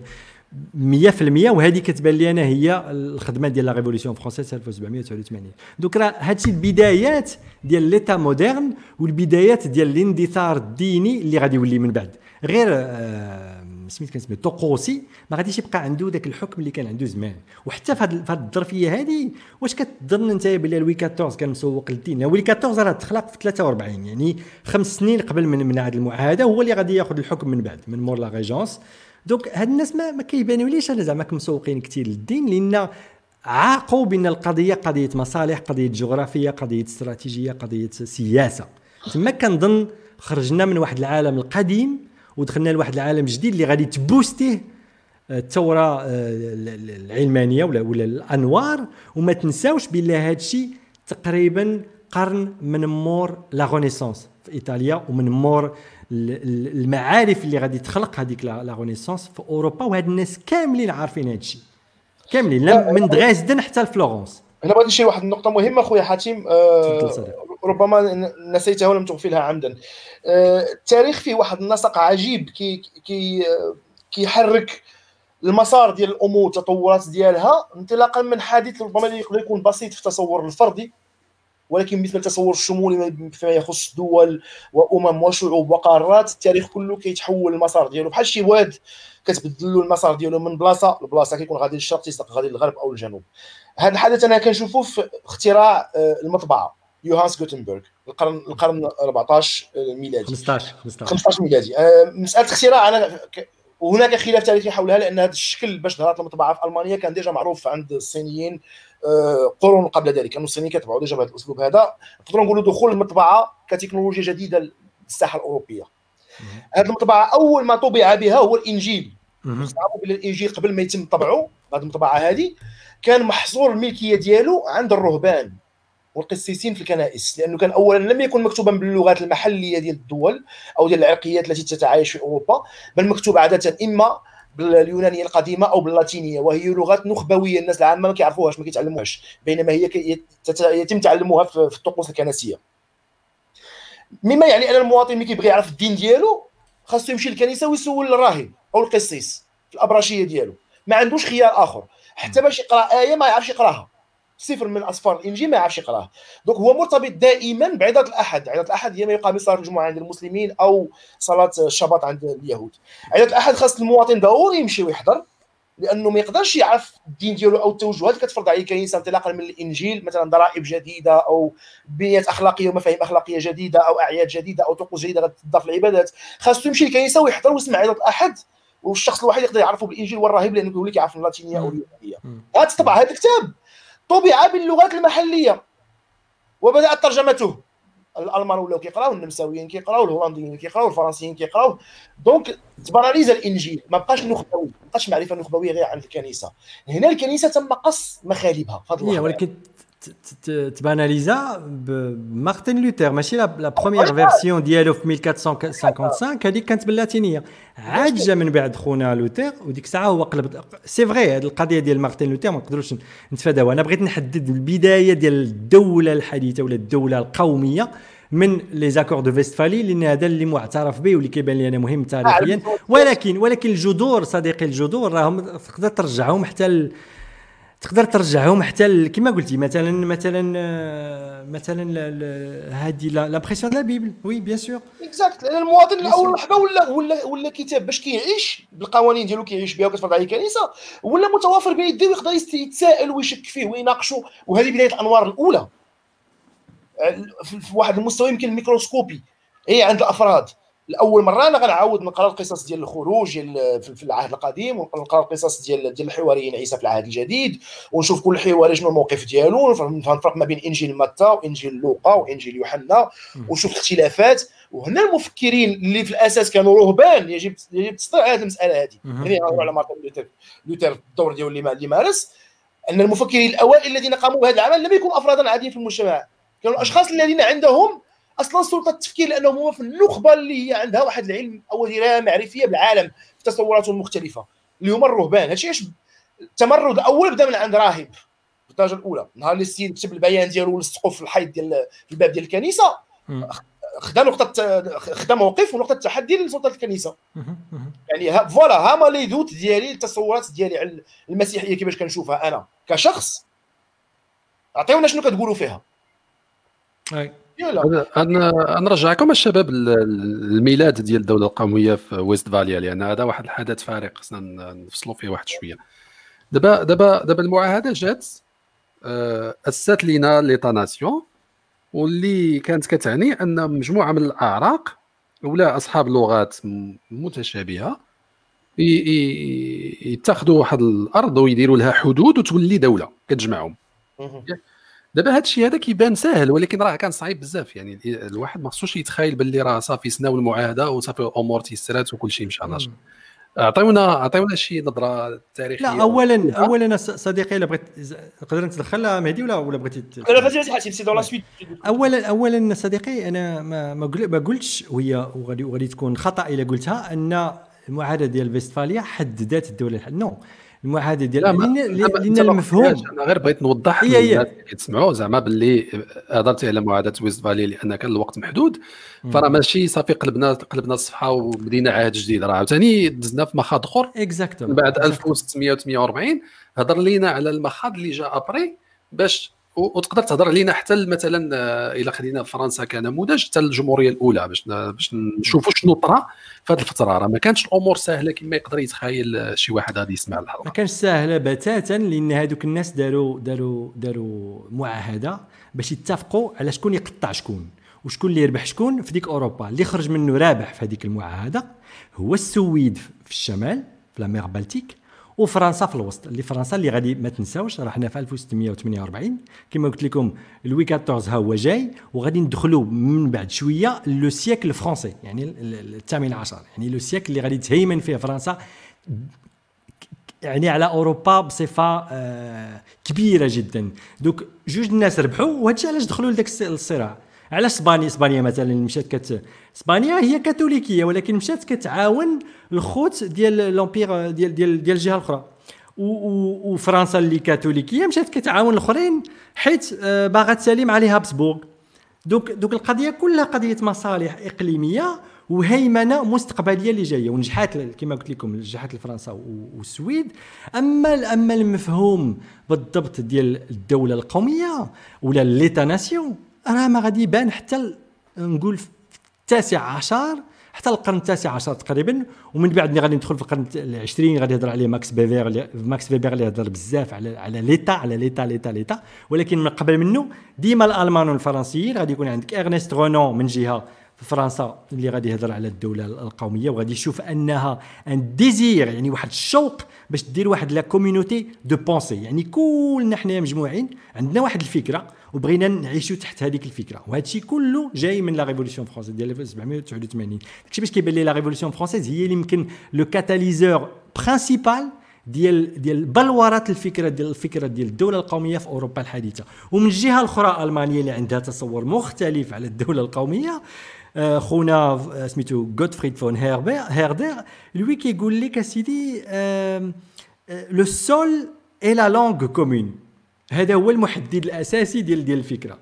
100% وهذه كتبان لي أنا هي الخدمة ديال la révolution française 1789 donc راه هادشي البدايات ديال l'État moderne والبدايات ديال الاندثار الديني اللي غادي يولي من بعد. غير آه سميت كان سميت توقوسي ما غاديش يبقى عنده ذاك الحكم اللي كان عنده زمان. وحتى في هذه الظرفية هذه واش كتظن انت بلي لوي 14 كان مسوق للدين لوي 14 راه تخلق في 43 يعني خمس سنين قبل من من هذه المعاهدة هو اللي غادي ياخذ الحكم من بعد من مور la régence. donc هاد الناس ما, ما كيبانوليش أنا زعما مسوقين كثير للدين؟ لأن عاقوا بأن القضية قضية مصالح قضية جغرافية قضية استراتيجية قضية سياسة. تما كنظن خرجنا من واحد العالم القديم ودخلنا لواحد العالم جديد اللي غادي تبوستي آه، الثورة آه، العلمانية ولا ولا الأنوار. وما تنساوش بان هذا الشيء تقريبا قرن من مور la Renaissance في إيطاليا ومن مور المعارف اللي غادي تخلق هذيك la Renaissance في أوروبا. وهاد الناس كاملين عارفين هذا الشيء كاملين من دريسدن حتى لفلورنس. هنا بغيت نشير واحد النقطة مهمة خويا حاتم آه ربما نسيتها ولم تغفلها عمدا. آه التاريخ فيه واحد النسق عجيب كي كي كيحرك المسار ديال الأمور التطورات ديالها انطلاقا من حادث ربما يقدر يكون بسيط في التصور الفردي ولكن مثل التصور الشمولي فيما يخص دول وأمم وشعوب وقارات التاريخ كله كيتحول المسار ديالو. بحال شي واد كتبدل له المسار ديالو من بلاصة لبلاصة كيكون غادي للشرق تيسلق غادي للغرب أو للجنوب. هذا الحدث أنا كنشوفه في اختراع آه، المطبعة يوهانس جوتنبرغ القرن القرن 14 ميلادي. 15 15 ميلادي. آه، مسألة اختراع أنا وهناك خلاف تاريخي حولها لأن هذا الشكل باش ظهرت المطبعة في ألمانيا كان déjà معروف عند الصينيين آه، قرون قبل ذلك. كانوا الصينيين كيطبعوا déjà بهذا الأسلوب هذا. نقدروا نقولوا دخول المطبعة كتكنولوجيا جديدة للساحة الأوروبية. هذه المطبعة أول ما طبع بها هو الإنجيل. تعرفوا بلي الإنجيل قبل ما يتم طبعه هذه المطبعة هذه كان محصور الملكية ديالو عند الرهبان والقسيسين في الكنائس لأنه كان اولا لم يكن مكتوبا باللغات المحلية ديال الدول أو ديال العرقيات التي تتعايش في أوروبا بل مكتوب عادة إما باليونانية القديمة أو باللاتينية وهي لغات نخبوية الناس العامة ما كيعرفوهاش ما كيتعلموهاش بينما هي يتم تعلمها في الطقوس الكنسية. مما يعني أن المواطن ملي كيبغي يعرف الدين ديالو خاصو يمشي للكنيسة ويسول الراهب أو القسيس في الأبراشية ديالو. ما عندوش خيار آخر. حتى باش يقرأ آية ما يعرفش يقراها. صفر من أصفار الإنجيل ما يعرفش يقراه دونك هو مرتبط دائما بعظه الأحد. عظه الأحد هي ما يقام صلاه الجمعه عند المسلمين أو صلاة الشباط عند اليهود. عظه الأحد خاص المواطن ضروري يمشي ويحضر لأنه ما يقدرش يعرف الدين ديالو أو التوجهات. اللي كتفرض عليه الكنيسه انطلاقا من الإنجيل مثلا ضرائب جديدة أو بنيات أخلاقية ومفاهيم أخلاقية جديدة أو أعياد جديدة أو طقوس جديدة غتضاف للعبادات. خاصو يمشي للكنيسه ويحضر ويسمع عظه الأحد والشخص الوحيد يقدر يعرفه بالإنجيل هو الراهب لأنه هو اللي كيعرف اللاتينيه أو اليونانية. هذا طبعا هذا الكتاب. طبع باللغات المحلية. وبدأت ترجمته. الألمان ولاو كيقراو النمساويين كيقراو الهولنديين كيقراو الفرنسيين كيقراو donc ت banalisa الإنجيل. ما بقاش نخبوي. ما بقاش معرفة نخبوية غير عند الكنيسة. هنا الكنيسة تم قص مخالبها في هذا ولكن ت banalisa بمارتن لوثر ماشي la première version ديالو في 1455 هذيك كانت باللاتينيه عاد جا من بعد خونا لوثر وديك الساعة هو قلب c'est vrai هذه القضية ديال مارتن لوثر ما نقدروش نتفاداوها أنا بغيت نحدد البدايه ديال الدولة الحديثه ولا الدولة القوميه من les accords de Westphalie لأن هذا اللي معترف به واللي كيبان لي أنا مهم تاريخيا ولكن ولكن الجذور صديقي الجذور راهم تقدر ترجعهم حتى تقدر ترجعهم حتى كما قلتي مثلا مثلا آه، مثلا هذه l'impression la Bible oui bien sûr. exact لأن المواطن الأول وحده ولا ولا ولا كتاب باش كيعيش بالقوانين ديالو كيعيش بها وكتفرض عليه الكنيسه ولا متوافر بين يديه ويقدر يتساءل ويشك فيه ويناقشه وهذه بداية الأنوار الأولى. في واحد المستوى يمكن ال microscopique. هي عند الأفراد. لأول مرة أنا غنعاود نقرا القصص ديال الخروج ديال في العهد القديم ونقرا القصص ديال ديال الحواريين عيسى في العهد الجديد. ونشوف كل حواري شنو الموقف ديالو نفرق ما بين إنجيل متى وإنجيل لوقا وإنجيل يوحنا ونشوف الاختلافات. وهنا المفكرين اللي في الأساس كانوا رهبان يجب يجب تسطيح هذه المسألة هذه. يعني على مارتن لوثر لوثر الدور ديالو اللي مارس. أن المفكرين الاوائل الذين قاموا بهذا العمل لم يكونوا أفرادا عاديين في المجتمع. كانوا الأشخاص الذين عندهم أصلا سلطة التفكير لانهم هما في النخبة اللي هي عندها واحد العلم أو درايه معرفية بالعالم في تصوراتهم المختلفة. اللي هما الرهبان هادشي علاش التمرد الأول بدا من عند راهب. في الدرجة الأولى. نهار اللي السيد كتب البيان ديالو ولصقوا في الحيط ديال في الباب ديال الكنيسة. خدا نقطة خدا موقف ونقطة تحدي لسلطة الكنيسة. يعني voilà ها ما les doutes ديالي التصورات ديالي على المسيحية كيفاش كنشوفها أنا كشخص. عطيونا شنو كتقولوا فيها. أنا نرجعكم الشباب الميلاد ديال الدولة القومية في ويست فاليا لأن هذا واحد الحدث فارق خصنا نفصلوا فيه واحد شوية. دابا دابا دابا المعاهدة جات آه، أسست لينا l'État-nation واللي كانت كتعني أن مجموعة من الأعراق ولا أصحاب لغات متشابهة يتخذوا واحد الأرض ويديروا لها حدود وتولي دولة كتجمعهم. دابا هذا الشيء هذا كيبان ساهل ولكن راه كان صعيب بزاف. يعني الواحد ما خصوش يتخيل باللي راه صافي سيناو المعاهده وصافي الأمور تيسرات وكل شيء مشى ناجح اعطيونا أعطيونا شي نظرة تاريخية لا اولا اولا صديقي إلا بغيت نقدر نتدخل مهدي ولا ولا بغيتي لا vas-y حاسب c'est dans la suite اولا اولا صديقي أنا ما ما قلتش وهي وغادي وغادي تكون خطأ إلا قلتها أن المعاهدة ديال فيستفاليا حددت الدولة non المعاهدة ديال لأن المفهوم أنا غير بغيت نوضح للناس اللي كيتسمعوا زعما باللي هضرتي على معاهدة Westphalie لأن كان الوقت محدود. فراه ماشي صافي قلبنا قلبنا الصفحة وبدينا عهد جديد. راه عاوتاني دزنا في مخاض أخر. exactement بعد 1648 هضر لينا على المخاض اللي جا après باش وتقدر تهضر علينا حتى مثلا آه، إلى خدينا فرنسا كنموذج حتى الجمهورية الأولى باش باش نشوفوا شنو طرا في هذه الفترة. راه ما كانتش الأمور سهلة كما يقدر يتخيل آه، شي واحد غادي يسمع الحلقة. ما كانش سهلة بتاتا لأن هذوك الناس داروا داروا داروا معاهدة باش يتفقوا على شكون يقطع شكون وشكون اللي يربح شكون في ديك أوروبا. اللي خرج منه رابح في هذيك المعاهدة هو السويد في الشمال في la Baltique. وفرنسا في الوسط. اللي فرنسا اللي غادي ما تنساوش راه حنا في 1648 كما قلت لكم لوي 14 ها هو جاي وغادي ندخلوا من بعد شوية le siècle الفرنسي يعني الثامن عشر. يعني le siècle اللي غادي تهيمن فيه فرنسا يعني على أوروبا بصفة آه كبيرة جدا. دوك جوج الناس ربحوا وهادشي علاش دخلوا لذاك الصراع. على اسبانيا اسبانيا مثلا مشات كت اسبانيا هي كاثوليكية ولكن مشات كتعاون الخوت ديال لومبير ديال ديال ديال الجهة الأخرى. وفرنسا اللي كاثوليكية مشات كتعاون الأخرين حيت آه، باغا تسالم عليها هابسبورغ. دوك دوك القضية كلها قضية مصالح إقليمية وهيمنة مستقبلية اللي جاية ونجحات كما قلت لكم نجحت لفرنسا والسويد. أما أما المفهوم بالضبط ديال الدولة القومية ولا l'État-nation راه ما غادي يبان حتى نقول التاسع عشر حتى القرن التاسع عشر تقريبا. ومن بعد ملي غادي ندخل في القرن العشرين غادي يهضر عليه ماكس فيبر ماكس فيبر اللي يهضر بزاف على على l'État على l'État l'État l'État. ولكن من قبل منه ديما الألمان والفرنسيين غادي يكون عندك إرنست رونون من جهة في فرنسا اللي غادي يهضر على الدولة القومية. وغادي يشوف أنها un désir يعني واحد الشوق باش دير واحد la communauté de pensée يعني كلنا حنا مجموعين عندنا واحد الفكرة. وبغينا نعيشوا تحت هذيك الفكرة. وهذا الشيء كله جاي من la Révolution française ديال 1789 داكشي باش كيبان لي la Révolution française هي اللي يمكن le catalyseur principal ديال ديال بلورات الفكرة ديال الفكرة ديال الدولة القومية في أوروبا الحديثة. ومن الجهة الأخرى ألمانيا اللي عندها تصور مختلف على الدولة القومية. خونا سميتو غوتفريد فون هيردر lui كيقول لك أسيدي le sol et la langue commune هذا هو المحدد الأساسي ديال ديال الفكرة.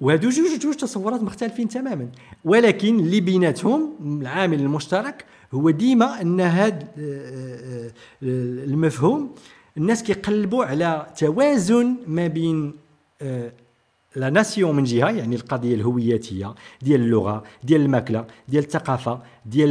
وهادو جوج جوج تصورات مختلفين تماما. ولكن اللي بيناتهم العامل المشترك هو ديما أن هذا المفهوم الناس كيقلبوا على توازن ما بين la nation من جهة يعني القضية الهوياتية ديال اللغة ديال الماكلة ديال الثقافة ديال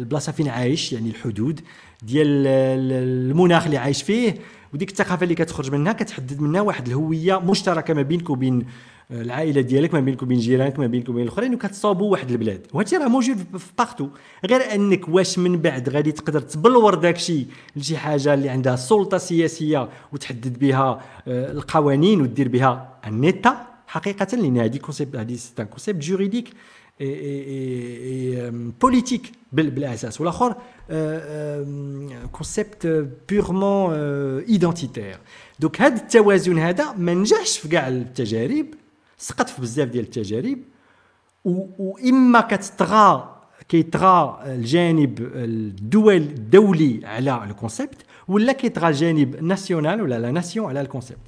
البلاصة فين عايش يعني الحدود ديال المناخ اللي عايش فيه وديك الثقافة اللي كتخرج منها كتحدد منها واحد الهوية مشتركة ما بينك وبين العائلة ديالك ما بينك وبين جيرانك ما بينك وبين الأخرين وكتصاوبوا واحد البلاد. وهادشي راه موجود في partout غير أنك واش من بعد غادي تقدر تبلور داكشي لشي حاجة اللي عندها سلطة سياسية وتحدد بها آه، القوانين ودير بها؟ النيتا حقيقة لأن هذه concept هذه c'est concept juridique politique بالاساس والاخر concept purement identitaire donc هذا التوازن هذا ما نجحش في كاع التجارب سقط في بزاف ديال التجارب واما كتطغى كيطغى الجانب الدول الدولي على ال concept ولا كيطغى الجانب ال national ولا la nation على ال concept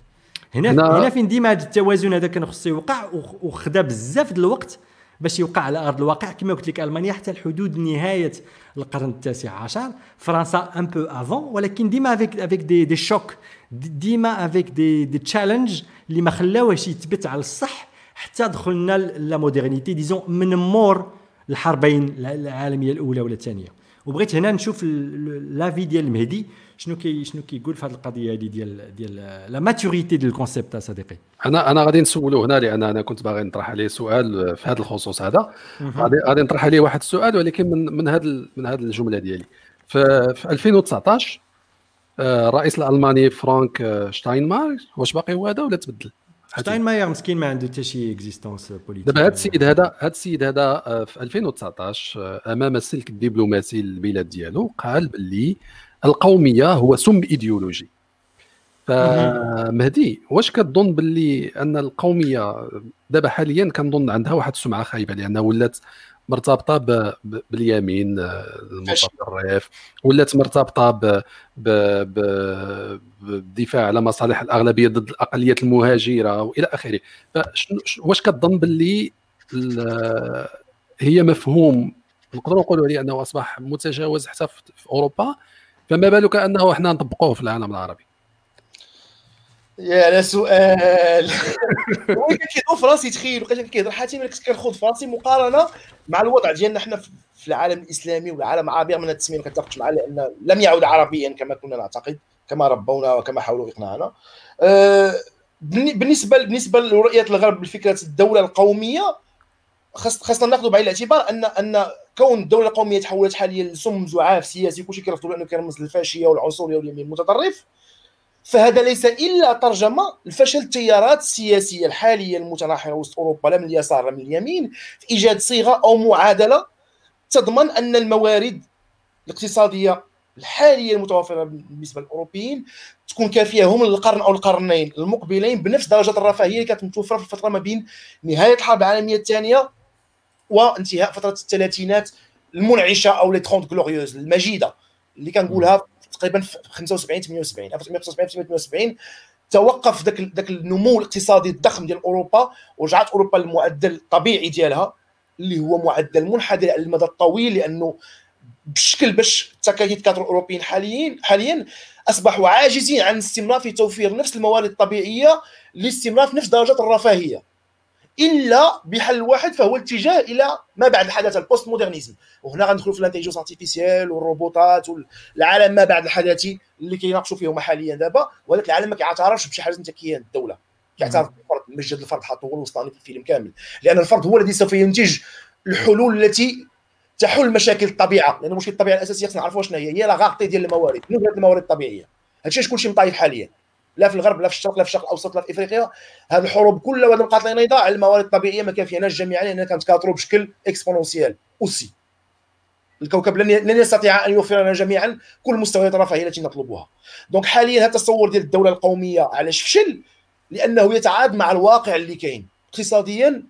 هنا هنا فين ديما هذا التوازن هذا كان خصو يوقع وخدا بزاف د الوقت باش يوقع على أرض الواقع. كما قلت لك ألمانيا حتى الحدود نهاية القرن التاسع عشر فرنسا ان بو افون ولكن ديما افيك افيك دي دي شوك ديما افيك دي دي تشالنج اللي ما خلاوهش يثبت على الصح حتى دخلنا لا مودرنيتي ديزون من مور الحربين العالمية الأولى ولا الثانية. وبغيت هنا نشوف لافي ديال المهدي شنو كي شنو كيقول في هذه القضية هذه ديال ديال la maturité ديال ال concept صديقي؟ أنا أنا غادي نسولو هنا لأن أنا كنت باغي نطرح عليه سؤال في هذا الخصوص هذا. غادي غادي نطرح عليه واحد السؤال ولكن من من هذا من هذه الجملة ديالي. في, في 2019 آه، الرئيس الألماني فرانك شتاينماير واش باقي هو هذا ولا تبدل؟ شتاينماير مسكين ما عنده حتى شي existence politique دابا هذا السيد هذا هذا السيد هذا آه، في 2019 آه، أمام السلك الدبلوماسي للبلاد ديالو قال باللي القومية هو سم إيديولوجي. فمهدي واش كتظن باللي أن القومية دابا حاليا كنظن عندها واحد السمعة خايبة؟ لأنها ولات مرتبطة ب... باليمين المتطرف ولات مرتبطة ب... ب... ب... بالدفاع على مصالح الأغلبية ضد الأقليات المهاجرة وإلى آخره. واش كتظن باللي ال... هي مفهوم؟ نقدروا نقولوا عليه أنه أصبح متجاوز حتى في أوروبا؟ فما بالك أنه إحنا نطبقوه في العالم العربي؟ يا على سؤال. هو كان كيهضر فرنسي؟ تخيل وكان كيهضر حاتم كنخوض فرنسي مقارنة مع الوضع ديالنا حنا في العالم الإسلامي والعالم العربي من التسمية ما كنتفقش معاه لأن لم يعد عربيا كما كنا نعتقد كما ربونا وكما حاولوا إقناعنا. أه بالنسبة بالنسبة لرؤية الغرب بفكره الدولة القومية خاصنا ناخذ بعين الاعتبار ان أن كون الدولة القومية تحولت حاليا لسم زعاف سياسي كلشي كيرفضوا لأنه كيرمز للفاشيه والعنصرية واليمين المتطرف. فهذا ليس إلا ترجمة لفشل التيارات السياسية الحالية المتناحره وسط أوروبا لا من اليسار لا من اليمين في إيجاد صيغة أو معادلة تضمن أن الموارد الاقتصادية الحالية المتوفرة بالنسبة للأوروبيين تكون كافية هم للقرن أو القرنين المقبلين بنفس درجة الرفاهية اللي كانت متوفرة في الفترة ما بين نهاية الحرب العالمية الثانية وانتهاء فترة الثلاثينات المنعشة أو لي 30 غلوريوز المجيدة اللي كنقولها تقريبا في 75 78 1975 78 توقف ذاك ذاك النمو الاقتصادي الضخم ديال أوروبا ورجعت أوروبا للمعدل الطبيعي ديالها اللي هو معدل منحدر على المدى الطويل لأنه بشكل باش التكاتك الأوروبيين حاليا حاليا أصبحوا عاجزين عن الاستمرار في توفير نفس الموارد الطبيعية لاستمرار في نفس درجه الرفاهية. إلا بحل واحد فهو الاتجاه إلى ما بعد الحداثة ال post-modernisme وهنا غندخلوا في ال intelligence artificielle والروبوتات والعالم ما بعد الحداثي اللي كيناقشوا فيهم حاليا دابا. ولكن العالم ما كيعترفش بشي حاجة انت كيان الدولة. كيعترف بالفرد مجد الفرد حطه هو الوسطاني في الفيلم كامل. لأن الفرد هو الذي سوف ينتج الحلول التي تحل مشاكل الطبيعة. لأن مشكل الطبيعة الأساسية خصنا نعرفوا شنو هي. هي la rareté ديال الموارد. من الموارد الطبيعية. هادشي شكون شي مطايف حاليا. لا في الغرب لا في الشرق لا في الشرق الأوسط لا في إفريقيا. هذه الحروب كلها وهذه المقاطعه نضال على الموارد الطبيعية ما كافيناش جميعا لانها كانتكاثروا بشكل exponentiel aussi. الكوكب لن يستطيع أن يوفر لنا جميعا كل مستويات الرفاهية التي نطلبها. donc حاليا هذا التصور ديال الدولة القومية علاش فشل؟ لأنه يتعارض مع الواقع اللي كاين. اقتصاديا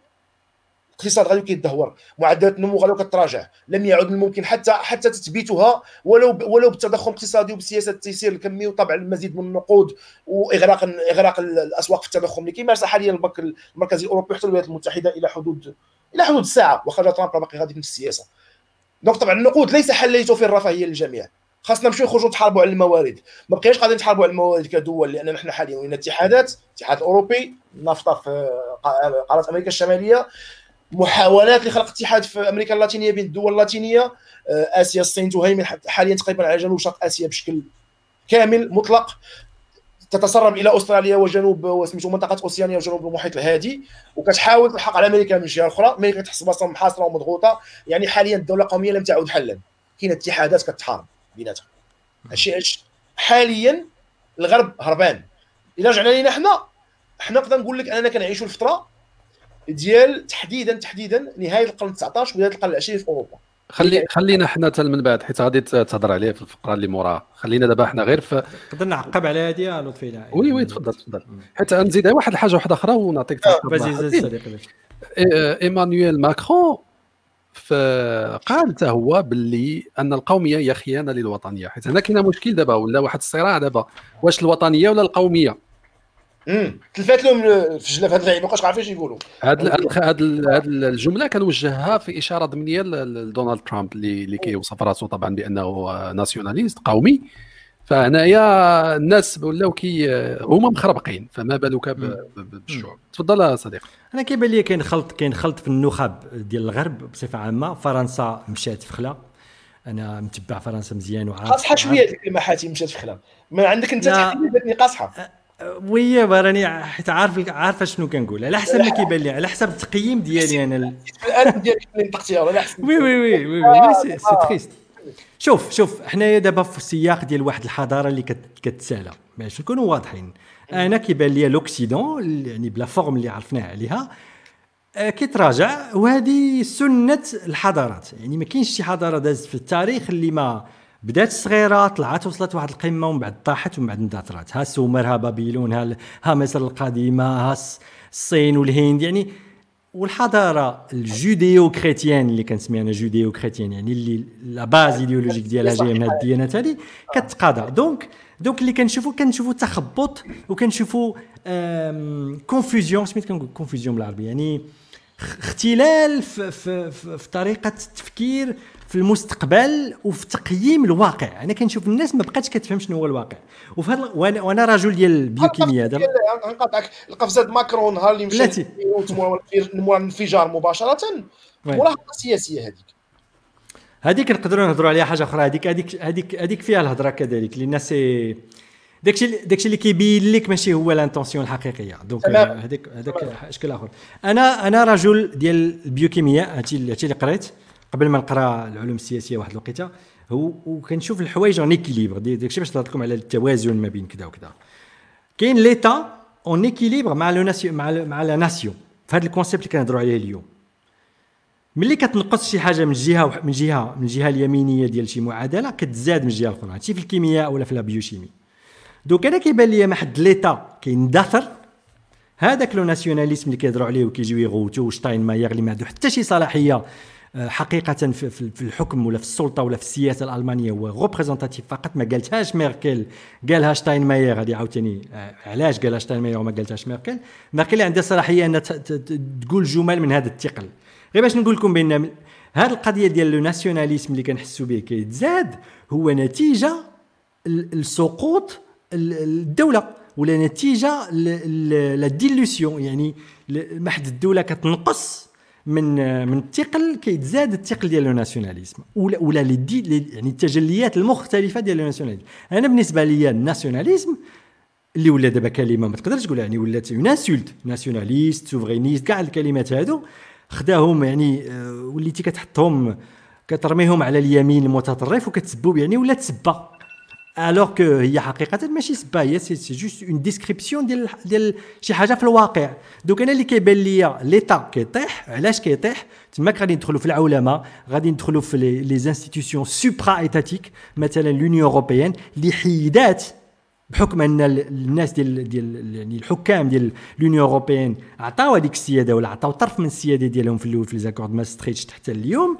الاقتصاد غادي كيتدهور معدلات النمو غادي كتراجع لم يعد من الممكن حتى حتى تثبيتها ولو ولو بالتضخم الاقتصادي وبسياسة التيسير الكمي وطبع المزيد من النقود وإغراق إغراق الأسواق في التضخم اللي كيمارسها حاليا البنك المركزي الأوروبي حتى الولايات المتحدة إلى حدود إلى حدود الساعة واخا ترامب باقي غادي في السياسة. دونك طبعا النقود ليس حل لتوفير الرفاهية للجميع. خاصنا نمشيو نخرجوا نتحاربوا على الموارد. ما بقيناش قاعدين نتحاربوا على الموارد كدول لأن نحن حاليا وين اتحادات الاتحاد الاوروبي نفطه في قارة أمريكا الشمالية. محاولات لخلق اتحاد في أمريكا اللاتينية بين الدول اللاتينية آه، آسيا الصين تهيمن حاليا تقريبا على جنوب شرق آسيا بشكل كامل مطلق. تتسرب إلى أستراليا وجنوب وسميتو منطقة أوسيانيا وجنوب المحيط الهادي. وكتحاول تلحق على أمريكا من الجهه الاخرى أمريكا تحس راسها محاصرة ومضغوطة. يعني حاليا الدولة القومية لم تعد حلا. كاين اتحادات كتحارب بيناتها هادشي حاليا الغرب هربان. إلا رجعنا لينا حنا. حنا نقدر نقول لك أننا كنعيشوا الفترة ديال تحديدا تحديدا نهاية القرن 19 وبداية القرن العشرين في أوروبا. خلي خلينا حنا حتى من بعد حيت غادي تهضر عليه في الفقرة اللي موراها. خلينا دابا حنا غير في نقدر نعقب على هذه لطفي وي وي تفضل تفضل. حيت نزيد واحد الحاجة واحدة أخرى ونعطيك إيمانويل ماكرون قال حتى هو باللي أن القومية هي خيانة للوطنية. حيت هنا كاين مشكل دابا ولا واحد الصراع دابا. واش الوطنية ولا القومية؟ امم تلفات لهم الفجله في هذه اللعيبة مابقاش عارفين اش يقولوا. هاد هاد الجملة كنوجهها في إشارة ضمنية لدونالد ترامب اللي اللي كيوصف راسه طبعا بأنه ناسيوناليست قومي. فهنايا الناس ولاو كي هما مخربقين فما بالك بالشعوب تفضل صديقي. أنا كيبان لي كاين خلط كاين خلط في النخب ديال الغرب بصفة عامة. فرنسا مشات في خلا. أنا متبع فرنسا مزيان وعارف قاصحة شوية ديك الكلمة حاتم مشات في خلا. ما عندك أنت تحديد قاصحه وي راني حيت عارف عارفه شنو كنقول. على حسب ما كيبان لي على حسب التقييم ديالي أنا الالم ديالك اللي نطقتي على حسب وي وي وي وي, وي. سي تريست شوف شوف حنايا دابا في السياق ديال واحد الحضارة اللي كتسالى. باش نكونوا واضحين. أنا كيبان لي لوكسيدون يعني بلا فورم اللي عرفناه عليها آه، كيتراجع وهذه سنة الحضارات. يعني ما كاينش شي حضارة دازت في التاريخ اللي ما بدات صغيره طلعت وصلت واحد القمة ومن بعد طاحت ومن بعد اندثرت ها سومر ها Babylone ها ها مصر القديمة ها الصين والهند يعني والحضارة ال judéo-chrétienne اللي كنسميها أنا judéo-chrétienne يعني اللي la base idéologique ديالها جاية من هاد الديانات هذه كتقاضى. donc donc اللي كنشوفوا كنشوفوا تخبط وكنشوفوا confusion سميت كنقول confusion بالعربي يعني اختلال في, في, في, في طريقة التفكير في المستقبل وفي تقييم الواقع. أنا كنشوف الناس ما بقاتش كتفهم شنو هو الواقع. وفي وأنا, وأنا رجل ديال البيوكيمياء هذا نقاطعك. القفزه ماكرون نهار اللي مورا الانفجار مباشرة. مراهقه سياسية هذيك. هذيك نقدروا نهضروا عليها حاجة أخرى. هذيك هذيك هذيك هذيك فيها الهضرة كذلك لأن c'est داكشي داكشي اللي كيبين لك ماشي هو l'intention الحقيقية. donc هذاك هذاك اشكال آخر. أنا أنا رجل ديال البيوكيمياء هادشي اللي قريت. قبل ما نقرا العلوم السياسية واحد الوقيتة وكنشوف الحوايج en équilibre داكشي باش نهضر لكم على التوازن ما بين كذا وكذا كاين l'État en équilibre مع le مع مع la nation في هذا ال concept اللي كنهضروا عليه اليوم. ملي كتنقص شي حاجة من جهة من جهه من الجهه اليمينية ديال شي معادلة كتزاد من الجهه الاخرى هادشي في الكيمياء ولا في ال biochimie donc أنا كيبان لي ما حد l'État كيندثر هذاك le nationalisme اللي كيهضروا عليه وكيجيو يغوتو شتاينماير اللي ما عنده حتى شي صلاحية حقيقة في الحكم ولا في السلطة ولا في السياسة الألمانية هو représentatif فقط ما قالتهاش ميركل. قالها شتاينماير هذه عاوتاني آه، علاش قالها شتاينماير وما قالتهاش ميركل؟ ميركل عندها صلاحية أنها تقول جمل من هذا الثقل. غير باش نقول لكم بأن هذه القضية ديال le nationalisme اللي كنحسوا به كيتزاد هو نتيجة السقوط الدولة ولا نتيجة la dilution يعني ما حد الدولة كتنقص من من الثقل كيتزاد الثقل ديال الـ nationalisme ولا ولا لي دي يعني التجليات المختلفة ديال الـ nationalisme أنا بالنسبة لي الـ nationalisme اللي ولا دابا كلمة ما تقدرش تقول يعني ولات un nationaliste souverainiste كاع الكلمات هادو خداهم يعني آه، وليتي كتحطهم كترميهم على اليمين المتطرف وكتسبوا يعني ولا تسبه alors que هي حقيقه ماشي سبا هي c'est juste une description ديال ديال شي حاجة في الواقع. donc أنا اللي كيبان ليا l'État كيطيح علاش كيطيح تماك غادي ندخلوا في العولمه غادي ندخلوا في les institutions supra étatiques مثلا l'Union européenne اللي حيدات بحكم أن الناس ديال ديال يعني الحكام ديال l'Union européenne عطاو هذيك السيادة ولا عطاو طرف من السيادة ديالهم في الأول في les accords Maastricht حتى اليوم.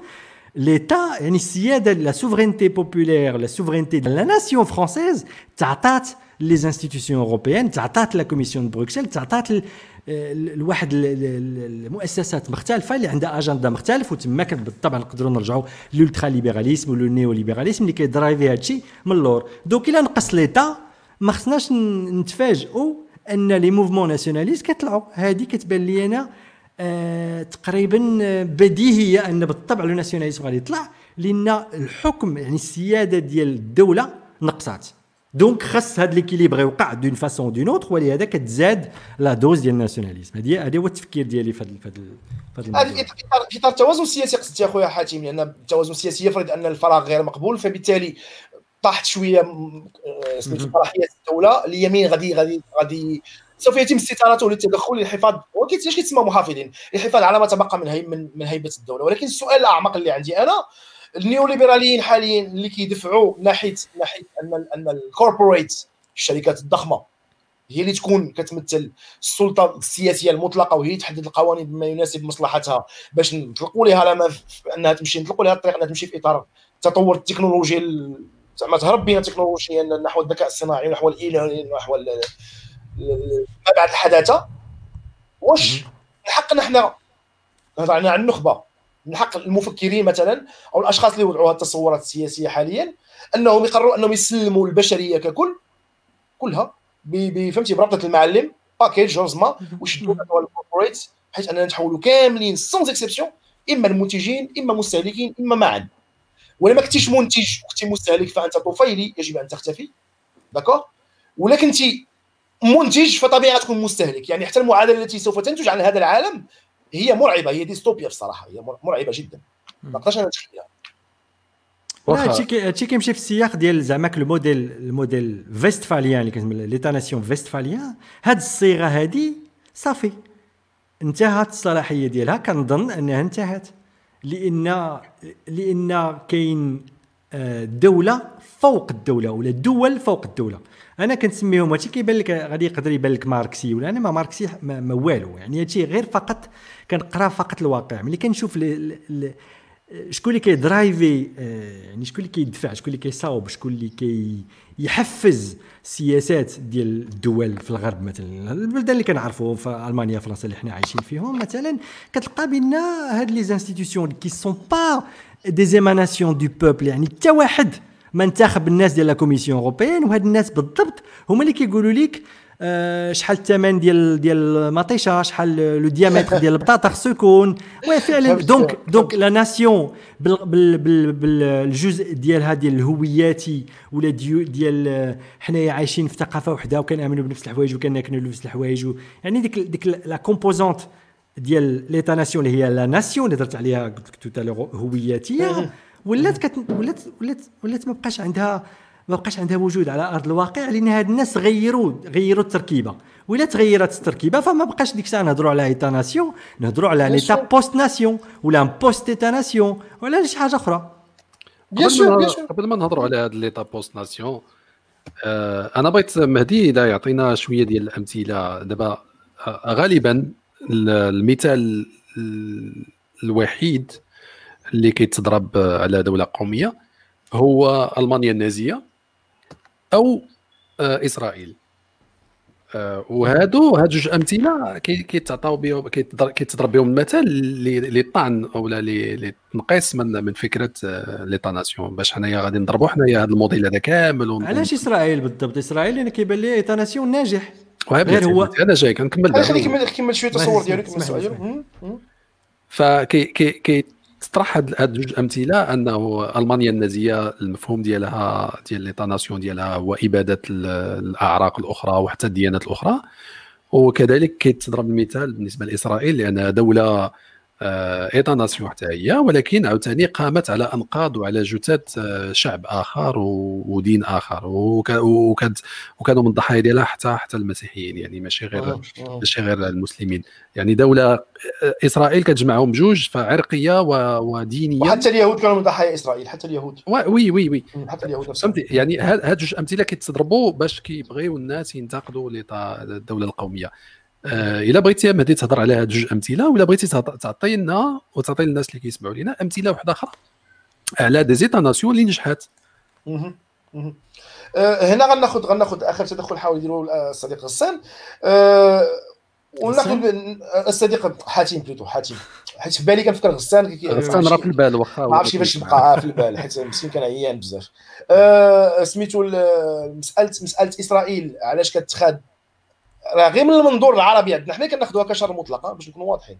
l'État يعني السياده la souveraineté populaire la souveraineté de la nation française تعطات les institutions européennes تعطات la commission de Bruxelles تعطات الواحد المؤسسات مختلفه اللي عندها اجنده مختلف وتما بالطبع نقدروا نرجعوا لـ l'ultra libéralisme و le libéralisme اللي كي driver هذا الشيء من اللور donc الا نقص l'État ما خصناش نتفاجئوا ان les mouvements nationalistes كيطلعوا هذه كتبان لي أنا آه، تقريبا بديهية أن بالطبع le nationalisme غادي يطلع لأن الحكم يعني السيادة ديال الدولة نقصات. donc خاص هذا l'équilibre يوقع d'une façon d'une autre ولهذا كتزاد la dose ديال الـ nationalisme. هذه هذا هو التفكير ديالي في هذا هذا في اطار التوازن السياسي قصدت يا خويا حاتم لأن التوازن السياسي يفرض أن الفراغ غير مقبول فبالتالي طاحت شوية آه، سميتو صلاحيات الدولة اليمين غادي غادي غادي سوف يتم استثارته للتدخل للحفاظ علاش كيتسمى محافظين للحفاظ على ما تبقى من هي من, من هيبة الدولة. ولكن السؤال الأعمق اللي عندي أنا النيوليبراليين حاليا اللي كيدفعوا ناحيه ناحية أن أن الـ corporate الشركات الضخمة هي اللي تكون كتمثل السلطة السياسية المطلقة وهي تحدد القوانين بما يناسب مصلحتها باش نطلقوا لها لما أنها تمشي نطلقوا لها الطريق أنها تمشي في إطار تطور التكنولوجيا زعما تهرب بنا تكنولوجيا نحو الذكاء الصناعي ونحو الـ AI ونحو ما بعد الحداثة. واش من حقنا حنا نهضر عن النخبة. من حق المفكرين مثلا أو الأشخاص اللي وضعوا التصورات السياسية حاليا أنهم يقرروا أنهم يسلموا البشرية ككل كلها فهمتي بربطة المعلم package رزمه ويشدوا الـ corporate بحيث أننا نتحولوا كاملين sans exception إما المنتجين إما مستهلكين إما معا. ولا ما كنتيش منتج وكنتي مستهلك فأنت طفيلي يجب أن تختفي. d'accord ولا كنتي منتج فطبيعي تكون مستهلك. يعني حتى المعادلة التي سوف تنتج عن هذا العالم هي مرعبة هي ديستوبيا بصراحة هي مرعبة جدا. ما نقدرش أنا نتخيلها هادشي هادشي كيمشي في السياق ديال زعما الـ modèle الـ modèle westphalien اللي كنسمي l'État-nation westphalien هاد الصيغة هادي صافي. انتهت الصلاحية ديالها. كنظن أنها انتهت لأن لأن كاين دولة فوق الدولة ولا دول فوق الدولة. أنا كنسميهم هادشي كيبان لك غادي يقدر يبان لك ماركسي ولا أنا ما ماركسي ما, والو. يعني هادشي غير فقط كنقرا فقط الواقع. ملي كنشوف شكون اللي كي driver آه، يعني شكون اللي كيدفع شكون اللي كيصاوب شكون اللي كيحفز السياسات ديال الدول في الغرب مثلا. البلدان اللي كنعرفوهم في ألمانيا فرنسا اللي حنا عايشين فيهم مثلا كتلقى بأن هاد les institutions qui sont pas des émanations du peuple يعني حتى واحد ما انتخب الناس ديال la Commission européenne وهاد الناس بالضبط هما اللي كيقولوا لك آه شحال الثمن ديال ديال المطيشة شحال le diamètre ديال البطاطا خصو يكون oui فعلا donc donc la nation بالجزء ديالها ديال الهوياتي ولا ديال حنايا عايشين في ثقافة وحدة وكنآمنوا بنفس الحوايج وكناكلوا نفس الحوايج يعني ديك ديك la composante ديال l'État-nation اللي هي la nation اللي درت عليها قلت لك tout à l'heure هوياتية. ولات كت... ولات ولات ولات ما بقاش عندها ما بقاش عندها وجود على أرض الواقع لأن هاد الناس غيروا غيروا التركيبة. ولا تغيرت التركيبة فما بقاش ديك الساعة نهضروا على État-nation نهضروا على l'État post-nation ولا post État-nation ولا شي حاجة أخرى. bien sûr bien sûr قبل ما نهضروا على هاد l'État post-nation آه أنا بغيت مهدي إذا يعطينا شوية ديال الأمثلة. دابا آه غالبا المثال الوحيد اللي كيتضرب على دولة قومية هو ألمانيا النازية أو آه، إسرائيل. آه، وهادو هاد جوج أمثلة كيتعطاو بهم كيتضرب بهم المثل اللي طعن أو للتنقيص من من فكرة آه، ليطا ناسيون. باش حنايا غادي نضربوا حنايا هذا الموديل هذا كامل علاش إسرائيل بالضبط؟ إسرائيل لأن كيبان لي ايطا ناسيون ناجح. غير هو أنا جاي كنكمل خليني كمل كمل شوية التصور ديالك فكي كي كي تطرح هاد جوج أمثلة أنه ألمانيا النازية المفهوم ديالها ديال ليطا ناسيون ديالها هو إبادة الأعراق الأخرى وحتى الديانات الأخرى. وكذلك كيتضرب المثال بالنسبة لإسرائيل لانها دولة ايطا ناسيون حتى هي ولكن عاوتاني قامت على أنقاض وعلى جثث آه، شعب آخر ودين آخر. وكانوا من الضحايا ديالها حتى حتى المسيحيين يعني ماشي غير آه، آه. ماشي غير المسلمين. يعني دولة إسرائيل كتجمعهم بجوج فعرقية ودينيه وحتى اليهود كانوا من ضحايا إسرائيل حتى اليهود. Oui oui oui. حتى اليهود يعني هاد جوج أمثلة كيتضربوا باش كيبغيو الناس ينتقدوا الدولة القومية. آه إلا بغيتي مهدي تهضر على هاد جوج أمثلة ولا بغيتي تعطي لنا وتعطي للناس اللي كيسمعوا لينا أمثلة واحدة أخرى على des États-nations اللي نجحت أه هنا غناخذ غناخذ آخر تدخل حاول يديروا الصديق غسان. أه وناخذ الصديق حاتم plutôt حاتم حيت في بالي كنفكر غسان غسان راه في البال واخا ما عرفتش كيفاش تبقى في البال حيت مسكين كان عيان بزاف. أه سميتو مساله مسألة إسرائيل علاش كتخاد راه غير من المنظور العربي عندنا. حنا كناخذوها كشر مطلقة باش نكونوا واضحين.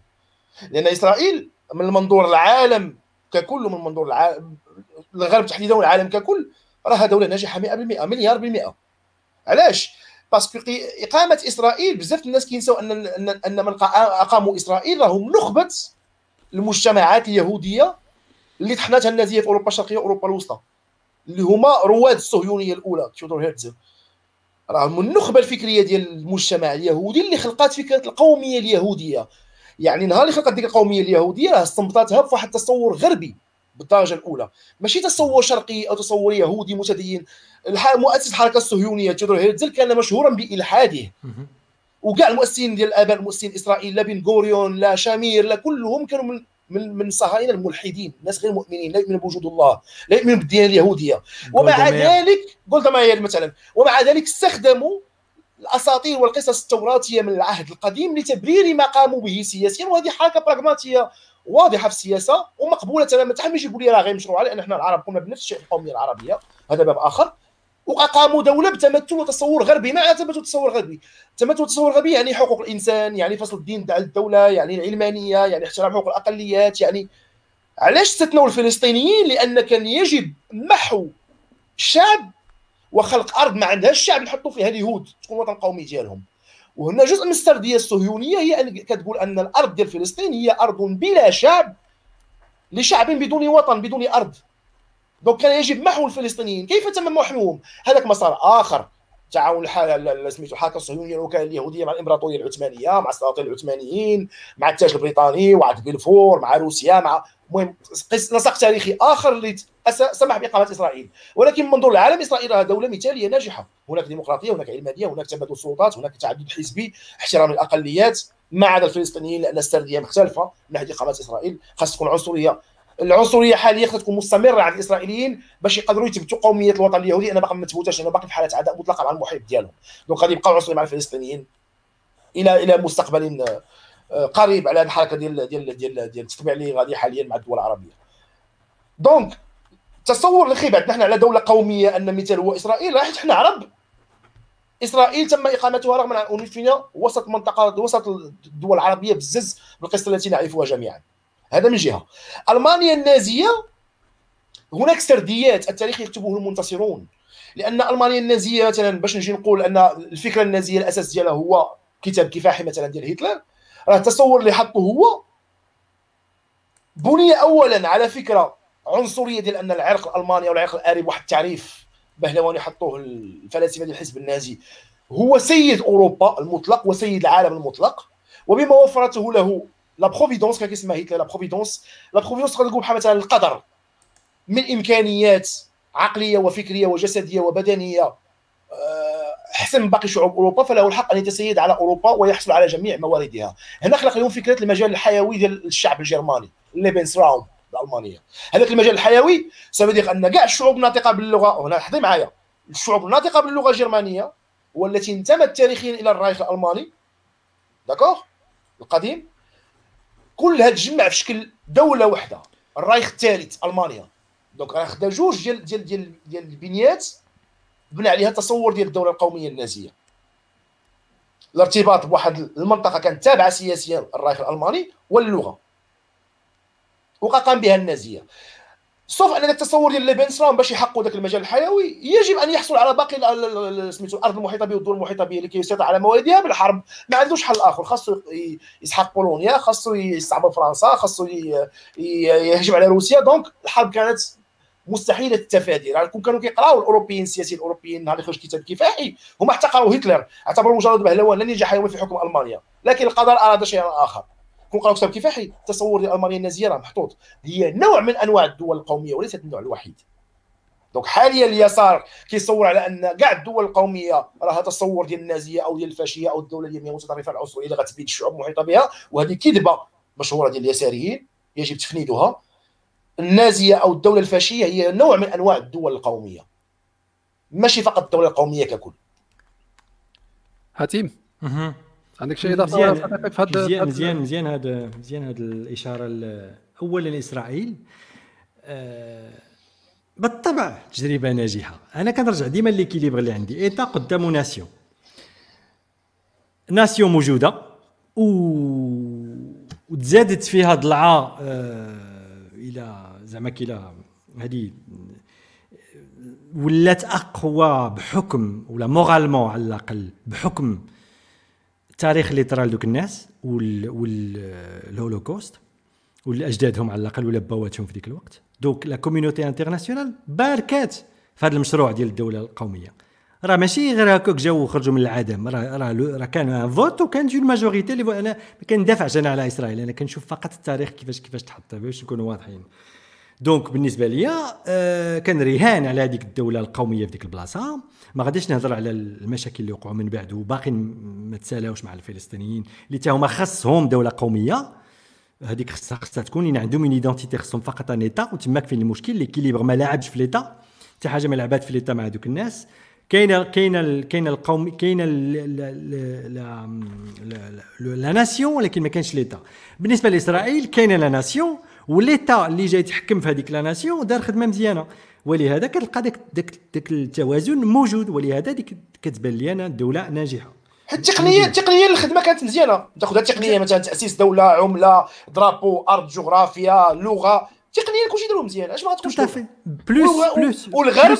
لأن إسرائيل من المنظور العالم ككل ومن منظور الغرب تحديدا والعالم ككل راها دولة ناجحة 100% مليار بالمئة. علاش؟ parce que إقامة إسرائيل بزاف الناس كينساو ان ان من أقاموا إسرائيل راهم نخبة المجتمعات اليهودية اللي طحنتها النازية في أوروبا الشرقية وأوروبا الوسطى اللي هما رواد الصهيونية الأولى تيودور هيرتزل راهم النخبة الفكرية ديال المجتمع اليهودي اللي خلقات فكرة القومية اليهودية. يعني نهار اللي خلقت ديك القومية اليهودية راه استنبطتها بواحد التصور غربي بالدرجة الأولى. ماشي تصور شرقي أو تصور يهودي متدين. مؤسس الحركة الصهيونية تيودور هيرتزل كان مشهورا بإلحاده. وكاع المؤسسين ديال الآباء المؤسسين إسرائيل لا بن غوريون لا شامير لا كلهم كانوا من من من الصهاينة الملحدين ناس غير مؤمنين لا يؤمنون بوجود الله لا يؤمنون بالديانة اليهودية. ومع ذلك جولدا ماير مثلا ومع ذلك استخدموا الأساطير والقصص التوراتية من العهد القديم لتبرير ما قاموا به سياسيا وهذه حركة براغماتية واضحة في السياسة ومقبولة تماما. حتى يجي يقول لي راه غير مشروعه لأن إحنا العرب قمنا بنفس الشيء في القومية العربية. هذا باب آخر. وقاموا دولة بتمثل وتصور غربي. ما تمثل تصور غربي؟ تمثل تصور غربي يعني حقوق الإنسان يعني فصل الدين تاع الدولة يعني العلمانية يعني احترام حقوق الأقليات يعني علاش استثنوا الفلسطينيين؟ لأن كان يجب محو الشعب وخلق أرض ما عندهاش الشعب نحطوا فيها اليهود تكون وطن قومي ديالهم. وهنا جزء من السردية الصهيونية هي أن كتقول أن الأرض ديال فلسطين هي أرض بلا شعب لشعب بدون وطن بدون أرض. donc كان يجب محو الفلسطينيين. كيف تم محوهم؟ هذاك مسار آخر. تعاون سميتو الحركه الصهيونيه الوكالة اليهودية مع الإمبراطورية العثمانية مع السلاطين العثمانيين مع التاج البريطاني وعهد بلفور مع روسيا مع المهم نسق تاريخي آخر اللي سمح بإقامة إسرائيل. ولكن من منظور العالم إسرائيل دولة مثالية ناجحة. هناك ديمقراطية هناك علمانية هناك تبادل السلطات هناك تعدد حزبي احترام الأقليات. ما عدا الفلسطينيين لأن السرديه مختلفة. من ناحية إقامة إسرائيل خاص تكون عنصرية العنصرية حاليا خصها تكون مستمرة عند الإسرائيليين باش يقدروا يثبتوا قومية الوطن اليهودي راه باقي ما مثبوتاش راه باقي في حالة عداء مطلقة مع المحيط ديالهم. donc غادي يبقاو عنصريين مع الفلسطينيين إلى إلى مستقبل آه، قريب على الحركة ديال ديال ديال ديال التطبيع اللي غادي حاليا مع الدول العربية. donc تصور اللي بعد نحن على دولة قومية أن مثال هو إسرائيل راه حنا عرب. إسرائيل تم إقامتها رغم انفنا وسط منطقه وسط الدول العربية بزز بالقصة التي نعرفها جميعا. هذا من جهة. ألمانيا النازية هناك سرديات التاريخ يكتبه المنتصرون لأن ألمانيا النازية مثلا باش نجي نقول أن الفكرة النازية الأساس ديالها هو كتاب كفاحي مثلا ديال هتلر راه التصور اللي حطه هو بني اولا على فكرة عنصرية ديال أن العرق الألماني أو العرق الآري واحد التعريف بهلواني حطوه الفلاسفة ديال الحزب النازي هو سيد أوروبا المطلق وسيد العالم المطلق وبما وفرته له la providence كان كيسمى هتلر la providence la providence تقدر تقول بحال مثلا القدر من امكانيات عقليه وفكريه وجسديه وبدنيه احسن من باقي شعوب اوروبا فله الحق ان يتسيد على اوروبا ويحصل على جميع مواردها هنا خلق لهم فكره المجال الحيوي ديال الشعب الجرماني Lebensraum الالمانيه هذاك المجال الحيوي c'est-à-dire ان كاع الشعوب الناطقه باللغة هنا حضي معايا الشعوب الناطقه باللغة الجرمانيه والتي انتمت تاريخيا إلى الرايخ الالماني d'accord القديم كلها تجمع في شكل دولة واحدة الرايخ الثالث ألمانيا. donc راه خدا جوج ديال ديال ديال ديال البنيات بنى عليها التصور ديال الدولة القومية النازية. الارتباط بواحد المنطقة كانت تابعة سياسيا الرايخ الألماني واللغة. وقام بها النازية. sauf ان التصور ديال Lebensraum باش يحققوا ذاك المجال الحيوي يجب أن يحصل على باقي سميتو الأرض المحيطة به والدول المحيطة به لكي يسيطر على مواردها بالحرب. ما عندوش حل آخر خاصو يسحق بولونيا خاصو يستعمر فرنسا خاصو يهجم على روسيا. donc الحرب كانت مستحيلة التفادي راه كون كانوا كيقراو الأوروبيين السياسيين الأوروبيين نهار خرج كتاب كفاحي هما احتقروا هتلر. اعتبروا مجرد بهلوان لن ينجح يوما في حكم ألمانيا. لكن القدر أراد شيئا آخر. كون قراو كتاب كفاحي التصور ديال المانيا النازيه راه محطوط هي نوع من أنواع الدول القومية وليست النوع الوحيد. دونك حاليا اليسار كيصور على أن كاع الدول القومية راها تصور ديال النازية أو ديال الفاشية أو الدولة اليمنية المتطرفه العنصريه اللي غتبيد الشعوب المحيطه بها. وهذه كذبة مشهورة ديال اليساريين. يجب تفنيدها. النازية أو الدولة الفاشية هي نوع من أنواع الدول القومية. ماشي فقط الدولة القومية ككل. حتيم عندك شيء إضافة مزيان. في مزيان مزيان مزيان هذا مزيان هذه الإشارة اولا اسرائيل آه بالطبع تجربة ناجحة. أنا كنرجع ديما ليكيليبر اللي عندي. إيتا قدام ناسيون. ناسيون موجودة. و وتزادت فيها ضلعه آه إلى زعما كيلا هذه ولات أقوى بحكم ولا moralement على الأقل بحكم التاريخ اللي طرا لدوك الناس والهولوكوست والأجدادهم على الأقل ولا باواتهم في ذيك الوقت. donc la communauté internationale باركات في هذا المشروع ديال الدولة القومية. راه ماشي غير هكاك جاو وخرجوا من العدم راه راه كان فوت وكان جي ال majorité اللي أنا ما كندافعش أنا على إسرائيل. أنا كنشوف فقط التاريخ كيفاش كيفاش تحط. باش نكونوا واضحين. donc بالنسبة ليا آه كان رهان على هذيك الدولة القومية في ديك البلاصة. ما غاديش نهضر على المشاكل اللي وقعوا من بعد وباقي ما تسالاوش مع الفلسطينيين اللي تا هما خاصهم دولة قومية. هذيك خصها خصها تكون إن عندهم identité خصهم فقط un État وتماك فين المشكل l'équilibre ما لاعبش في l'État حتى حاجة ما لعبات في l'État مع هذوك الناس. كاين كاين كاين القوم كاين la nation ولكن ما كاينش l'État بالنسبة لإسرائيل كاين لا ناسيون وليتا اللي جاي يتحكم في هذيك لا ناسيون دار خدمة مزيانة. ولهذا كتلقى داك داك داك التوازن موجود ولهذا ديك كتبان لي أنا الدولة ناجحة. التقنيه التقنيه الخدمة كانت مزيانة. تاخذ التقنيه مثلا تأسيس دولة عملة درابو أرض جغرافيا لغة. تقنيا كلشي داروا مزيان. اش ما غاتكونش بلوس بلوس والغرب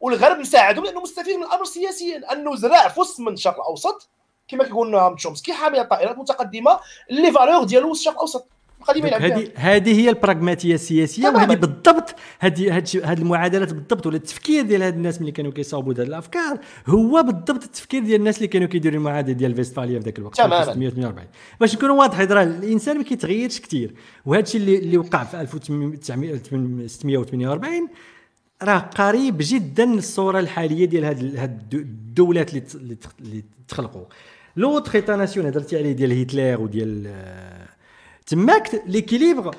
والغرب مساعدهم لأنه مستفيد من الأمر سياسيا. أنه زرع في وسط من الشرق الأوسط كما كيقول نعم تشومسكي حامل طائرات متقدمة اللي فالور ديالو الشرق الأوسط. هذه هذه هي البراغماتية السياسية وهذه بالضبط هذه هذه المعادلات بالضبط ولا التفكير ديال هاد الناس ملي كانوا كيصاوبوا هذه الأفكار هو بالضبط التفكير ديال الناس اللي كانوا كيديروا المعادله ديال فيستفاليا في ذاك الوقت تماما. 648 باش نكونوا واضحين راه الإنسان ما كيتغيرش كثير وهذا الشيء اللي اللي وقع في 1648 راه قريب جدا للصوره الحالية ديال هاد الدولات اللي اللي تخلقوا. l'autre État-nation هضرتي عليه ديال هتلر وديال تماك l'équilibre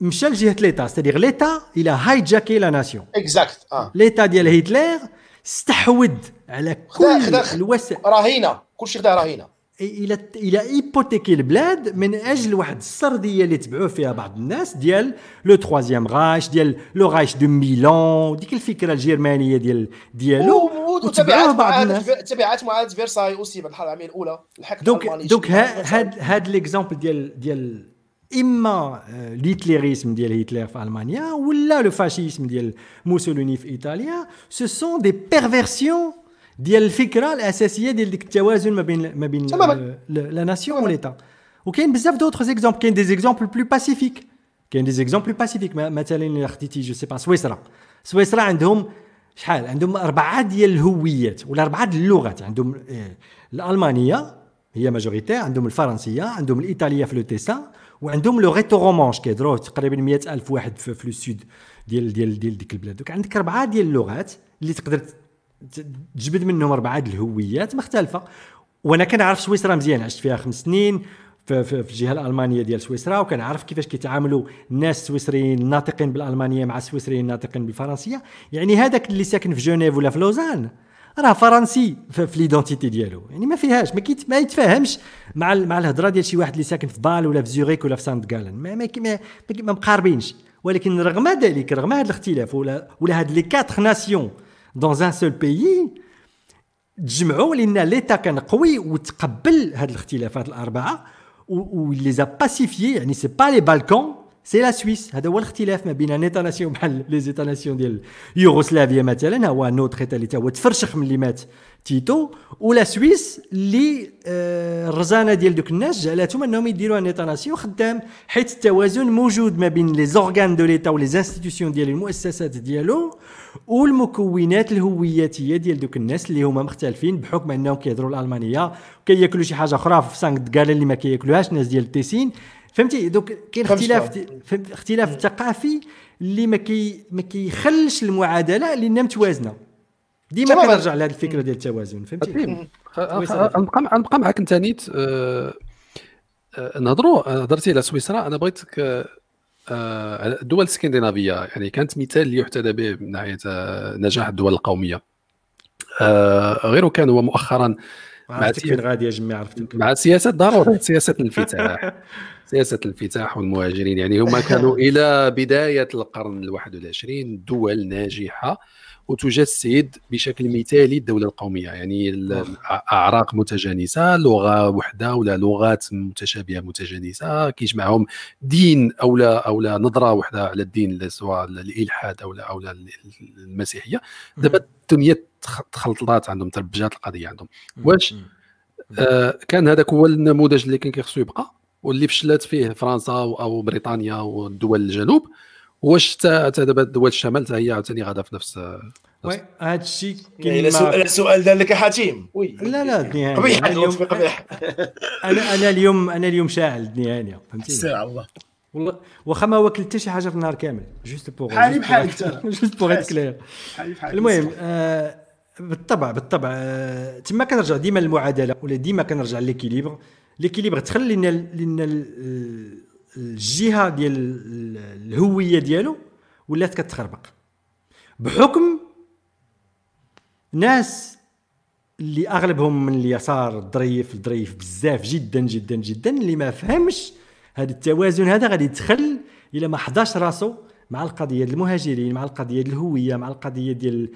مشى لجهة l'État c'est-à-dire l'État إلى هايجاكي la nation exact آه l'État ديال هتلر استحوذ على كل الوسائل رهينة. كلشي خدا رهينة. إلى إلى hypothéquer البلاد من أجل واحد السرديه اللي تبعوه فيها بعض الناس ديال le troisième Reich ديال le Reich de mille ans ديك الفكرة الجرمانية ديال ديالو وتبعات بعض الناس. تبعات معاهده فيرساي aussi بعد الحرب العالمية الأولى الحكم donc donc هاد هاد l'exemple ديال ديال إما l'hitlérisme ديال هتلر في ألمانيا ولا le fascisme ديال موسوليني في إيطاليا ce sont des perversions ديال الفكرة الأساسية ديال ديك التوازن ما بين ما بين la nation و l'État وكاين بزاف d'autres exemples كاين des exemples plus pacifiques كاين des exemples pacifiques مثلا إلا خديتي je sais pas سويسرا. سويسرا عندهم شحال؟ عندهم أربعة ديال الهويات ولا أربعة ديال اللغات. عندهم الألمانية هي majoritaire عندهم الفرنسية عندهم الإيطالية في le Tessin وعندهم le rhéto-romanche كيهضروا تقريبا 100000 ألف واحد في, في ال sud ديال ديال ديال ديك البلاد. donc عندك أربعة ديال اللغات اللي تقدر تجبد منهم أربعة الهويات مختلفة. وأنا كنعرف سويسرا مزيان عشت فيها خمس سنين في, في, في الجهة الألمانية ديال سويسرا وكنعرف كيفاش كيتعاملوا الناس السويسريين الناطقين بالألمانية مع السويسريين الناطقين بالفرنسية. يعني هذاك اللي ساكن في جنيف ولا في لوزان. راه فرنسي في, في l'identité ديالو. يعني ما فيهاش ما, ما يتفاهمش مع مع الهضرة ديال شي واحد اللي ساكن في بال ولا في زوريك ولا في سانت جالن ما ما, ما, ما مقاربينش. ولكن رغم ذلك رغم هذا الاختلاف ولا ولا هاد les quatre nations dans un seul pays تجمعوا لأن l'État كان قوي وتقبل هذه الاختلافات الاربعه ولي za pacifié يعني c'est pas les Balkans c'est la Suisse هذا هو الاختلاف ما بين un État-nation بحال les États-nations ديال يوغوسلافيا مثلا هو notre État اللي هو تفرشخ من اللي مات تيتو ولا سويس اللي الرزانه ديال دوك الناس جعلتهم انهم يديروا une nation خدام حيث التوازن موجود ما بين les organes de l'État و les institutions ديال المؤسسات ديالو والمكونات الهوياتيه ديال دوك الناس اللي هما مختلفين بحكم انهم كيهضروا الالمانيه وكياكلوا شي حاجة أخرى في سانك دكالا اللي ما كياكلوهاش الناس ديال التيسين فهمتي؟ دوك كاين اختلاف اختلاف ثقافي اللي ما كي ما كيخلش المعادلة لانها متوازنة. ديما كنرجع لهذه الفكرة ديال التوازن فهمتي؟ نبقى نبقى معك أنت نيت. أه نهضروا. هضرتي على سويسرا. أنا بغيتك الدول الإسكندنافية. يعني كانت مثال اللي يحتذى به من ناحية نجاح الدول القومية. غير كان هو مؤخرا مع فين غادي يا جماعة مع سياسة ضروره سياسة الانفتاح. سياسة الانفتاح والمهاجرين. يعني هما كانوا إلى بداية القرن ال21 دول ناجحة وتجسد بشكل مثالي الدولة القومية. يعني الاعراق متجانسة لغة وحدة ولا لغات متشابهة متجانسة كيجمعهم دين أو لا أو لا نظرة وحدة على الدين سواء الإلحاد أو لا أو لا المسيحية. دابا الدنيا تخلطات عندهم تربجات القضية عندهم. واش؟ آه كان هذاك هو النموذج اللي كان كيخصو يبقى؟ واللي فشلت فيه فرنسا أو بريطانيا ودول الجنوب واش حتى دابا دول الشمال حتى هي عاوتاني غادا في نفس وي هذا الشيء كاين السؤال دار لك حاتم وي. لا لا قبيح اليوم أنا أنا اليوم أنا اليوم شاعل النهايه فهمتي ساعة الله. والله واخا ما واكل حتى شي حاجة في النهار كامل juste pour بحالي. بحالك juste pour être clair المهم آه بالطبع بالطبع آه تما كنرجع ديما للمعادلة ولا ديما كنرجع l'équilibre l'équilibre تخلي لنا لنا الجهة ديال الهوية ديالو ولات كتخربق بحكم ناس اللي أغلبهم من اليسار ظريف ظريف بزاف جدا جدا جدا اللي ما فهمش هذا التوازن هذا غادي يدخل إلى ما حضاش راسو مع القضية ديال المهاجرين مع القضية ديال الهوية مع القضية ديال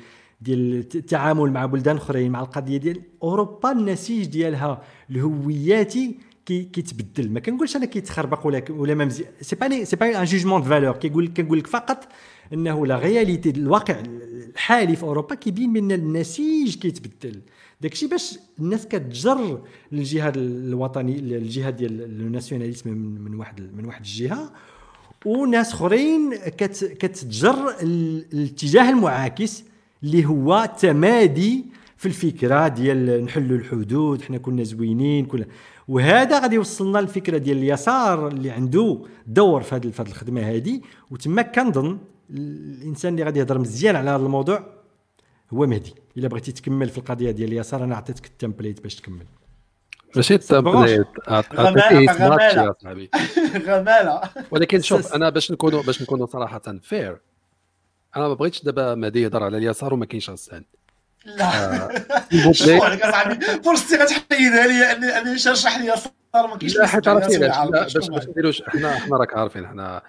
ديال التعامل مع بلدان أخرين مع القضية ديال أوروبا النسيج ديالها الهوياتي كي كيتبدل. ما كنقولش أنا كيتخربق ولا ولا ما مزيان c'est pas c'est pas un jugement de valeur كيقول كنقول لك فقط إنه la réalité الواقع الحالي في أوروبا كيبين من النسيج كيتبدل. داكشي باش الناس كتجر للجهاد الوطني الجهاد ديال الناسيوناليزم من, واحد من واحد الجهة. وناس أخرين كت كتجر الاتجاه المعاكس اللي هو تمادي في الفكرة ديال نحلوا الحدود حنا كنا زوينين كنا وهذا غادي يوصلنا للفكره ديال اليسار اللي عنده دور في هذه الخدمة هذه وتما كنظن الإنسان اللي غادي يهضر مزيان على هذا الموضوع هو مهدي. إلا بغيتي تكمل في القضية ديال اليسار أنا عطيتك ال template باش تكمل. ماشي ال template غمالة غمالة. ولكن شوف أنا باش نكونوا باش نكونوا صراحة fair أنا ما بغيتش دابا مهدي يهضر على اليسار وما كاينش غسان لا. فرصتي غتحيدها لي اني أني نشرح لي يسار ما كاينش لا حيت عرفتي باش باش نديروش حنا حنا راك عارفين حنا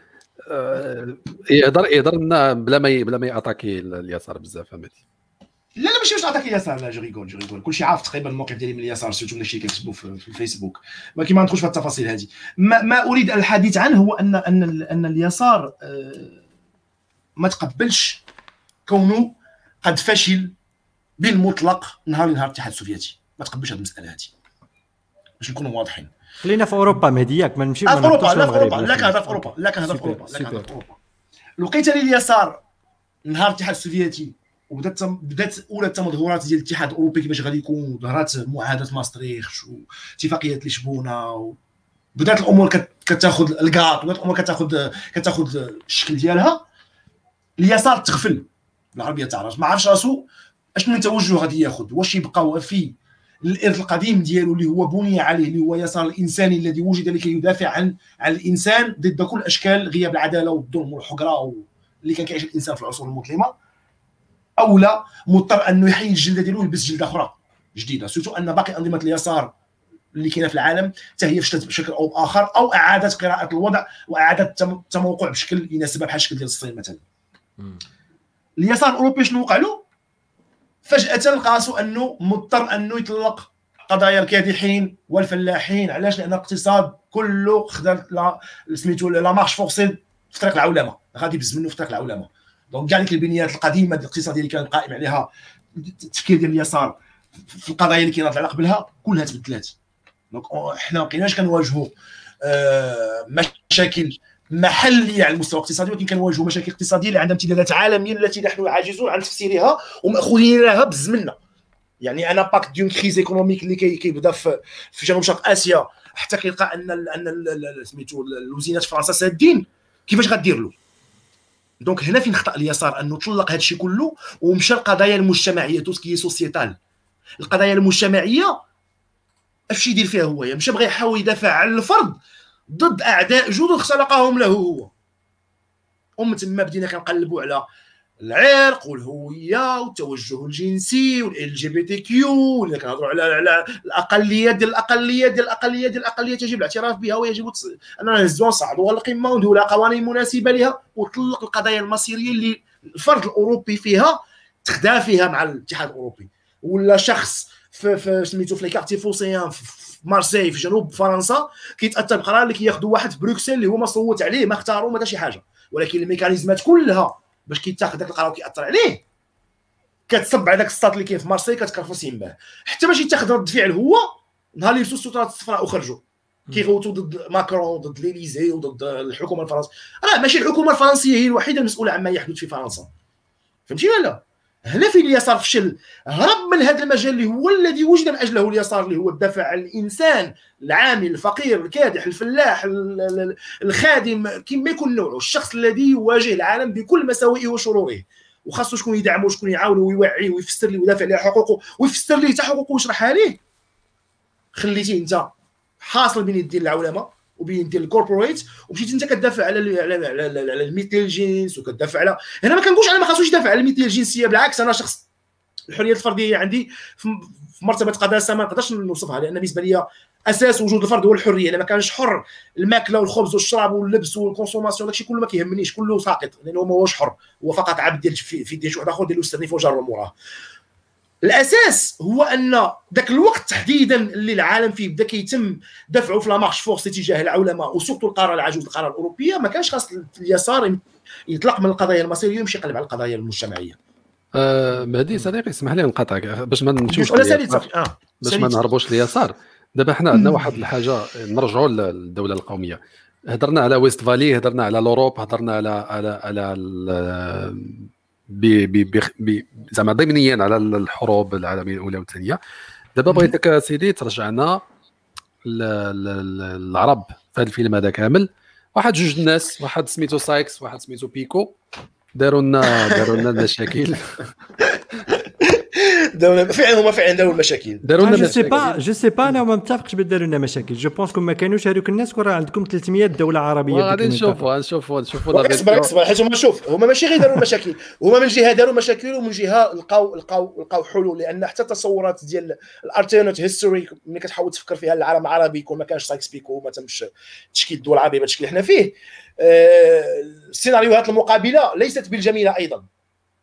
آه، يهضر يهضر لنا بلا ما بلا ما y'attaquer اليسار بزاف فهمتي؟ لا لا ماشي باش نعطيك اليسار لا je rigole je rigole. كلشي عارف تقريبا الموقف ديالي من اليسار surtout الشيء كيكتبوا في الفيسبوك. ولكن ما ندخلش في التفاصيل هذه. ما, ما أريد الحديث عنه هو ان أن أن اليسار آه، ما تقبلش كونه قد فشل بالمطلق نهار نهار الاتحاد السوفيتي. ما تقبلش هذه المسألة هذه باش نكونوا واضحين. خلينا في أوروبا مهدي ياك ما نمشيو في أوروبا لا في أوروبا لا كنهضر في أوروبا لا كنهضر في أوروبا لا كنهضر في أوروبا. لقيت اليسار نهار الاتحاد السوفيتي وبدات بدات أولى التمظهرات ديال الاتحاد الأوروبي كيفاش غادي يكون ظهرات معاهده ماستريخ واتفاقيه لشبونة بدات الأمور كتاخذ الكاط بدات الأمور كتاخذ كتاخذ الشكل ديالها. اليسار تغفل. العربية تعرف ما عرفش راسو أشنو التوجه غادي ياخذ واش يبقى وفي الإرث القديم ديالو اللي هو بني عليه اللي هو يسار الإنساني الذي وجد لكي يدافع عن عن الإنسان ضد كل أشكال غياب العدالة والظلم والحقرة اللي كان كيعيش الإنسان في العصور المظلمة. أو لا مضطر انه يحيي الجلدة ديالو ويلبس جلدة أخرى جديدة. سورتو أن باقي أنظمة اليسار اللي كاينة في العالم حتى هي فشلت بشكل أو بآخر أو اعاده قراءة الوضع واعاده التموقع بشكل يناسبها بحال الشكل ديال الصين مثلا. اليسار الأوروبي شنو وقع له؟ فجأة لقاسو أنه مضطر أنه يطلق قضايا الكادحين والفلاحين. علاش؟ لأن الاقتصاد كله خدا سميتو la marche forcée في طريق العولمة. غادي يبز منه في طريق العولمة. donc كاع ديك البنيات القديمة الاقتصاديه اللي كان قائم عليها. التفكير ديال اليسار في القضايا اللي كاينة على قبلها كلها تبدلات. donc حنا ما بقيناش كنواجهوا آه مشاكل محليه على المستوى الاقتصادي ولكن كنواجهوا مشاكل اقتصادية اللي عندها امتدادات عالمية التي نحن عاجزون عن تفسيرها وماخوذين لها بزمننا. يعني أنا باك d'une crise économique اللي كيبدا في في جنوب شرق آسيا حتى كيلقى أن أن سميتو الوزينات فرنسا سادين. كيفاش غدير له؟ donc هنا فين خطأ اليسار؟ أنه طلق هذا الشيء كله ومشى القضايا المجتمعية tout ce qui est sociétal القضايا المجتمعية اش يدير فيها هو؟ مشى بغى يحاول يدافع عن الفرد. ضد أعداء جدد خلقهم له هو. ومن تما بدينا كنقلبوا على العرق والهوية والتوجه الجنسي وال LGBTQ ولا كنهضروا على على الاقليات ديال الاقليات ديال الاقليات ديال الاقليات يجب الاعتراف بها ويجب أننا نهزوها نصعدوها للقمة ونديروا لها قوانين مناسبة لها وطلق القضايا المصيرية اللي الفرد الأوروبي فيها تخدا فيها مع الاتحاد الأوروبي. ولا شخص في في سميتو في les quartiers phocéens في مارسي في جنوب فرنسا كيتأثر بقرار اللي كياخذوا واحد في بروكسل اللي هو ما صوت عليه ما اختاروا ما شي حاجة. ولكن ال mécanismes ات كلها باش كيتاخذ داك القرار وكيأثر عليه. كتصب على داك السطات اللي كاين في مارسي كتكرفص يماه حتى باش يتاخذ رد فعل هو نهار اللي لبسوا السترات الصفراء وخرجوا كيغوتوا ضد ماكرون ضد ل l'Élysée وضد الحكومة الفرنسيه راه ماشي الحكومة الفرنسية هي الوحيدة المسؤولة عما يحدث في فرنسا. فهمتي ولا هنا فين اليسار فشل هرب من هذا المجال اللي هو الذي وجد من أجله اليسار اللي هو الدفع الإنسان العامل الفقير الكادح الفلاح الخادم كما يكون نوعه الشخص الذي يواجه العالم بكل مساوئه وشروره. وخاصو شكون يدعمه وشكون يعاونه ويوعيه ويفسر ليه ويدافع على حقوقه ويفسر ليه حتى حقوقه ويشرحها ليه خليتيه انت حاصل بين يدين العولمه وبين الكوربوريت ومشيت انت كتدافع على على على, على المثل الجنس وكتدافع على هنا ما كنقولش أنا ما خاصوش يدافع على المثل الجنسيه بالعكس أنا شخص الحريات الفردية عندي في مرتبة قداسه ما نقدرش نوصفها لأن بالنسبة لي أساس وجود الفرد هو الحرية الا ما كانش حر الماكلة والخبز والشراب واللبس وال consommation داكشي كله ما كيهمنيش كله ساقط لأنه ما هوش حر هو فقط عبد ديال في ديال شي واحد آخر ديال يستني وجار موراه الاساس هو ان ذاك الوقت تحديدا اللي العالم فيه بدا كيتم دفعه في la marche forcée اتجاه العولمة و surtout القارة العجوز القارة الأوروبية ما كانش خاص اليسار يطلق من القضايا المصيرية ويمشي يقلب على القضايا المجتمعية. آه مهدي صديقي اسمح لي نقاطعك باش ما نمشيوش آه. باش ما نهربوش اليسار دابا حنا عندنا واحد الحاجة نرجعوا للدولة القومية. هضرنا على Westphalie هضرنا على l'Europe هضرنا على على على زعما ضمنيا على الحروب العالمية الأولى والثانية. دابا بغيتك سيدي ترجعنا العرب في هذا الفيلم هذا كامل. واحد جوج الناس واحد سميتو سايكس واحد سميتو بيكو. داروا لنا داروا لنا المشاكل. داروا فعلا هما فعلا داروا المشاكل. داروا لنا جو سي با جو سي با أنا ما متفقش بداروا لنا مشاكل. je pense ما كانوش هذوك الناس كون راه عندكم 300 دولة عربية غادي نشوفوا نشوفوا نشوفوا اصبر اصبر حيت هما شوف هما ماشي غير داروا مشاكل. هما من جهة داروا مشاكل ومن جهة لقاو لقاو لقاو حلول لأن حتى التصورات ديال ال alternate history ملي كتحاول تفكر فيها العالم العربي كون ما كانش سايكس بيكو وما تمش تشكيل الدول العربية بالشكل اللي حنا فيه آه، السيناريوهات المقابلة ليست بالجميلة أيضا.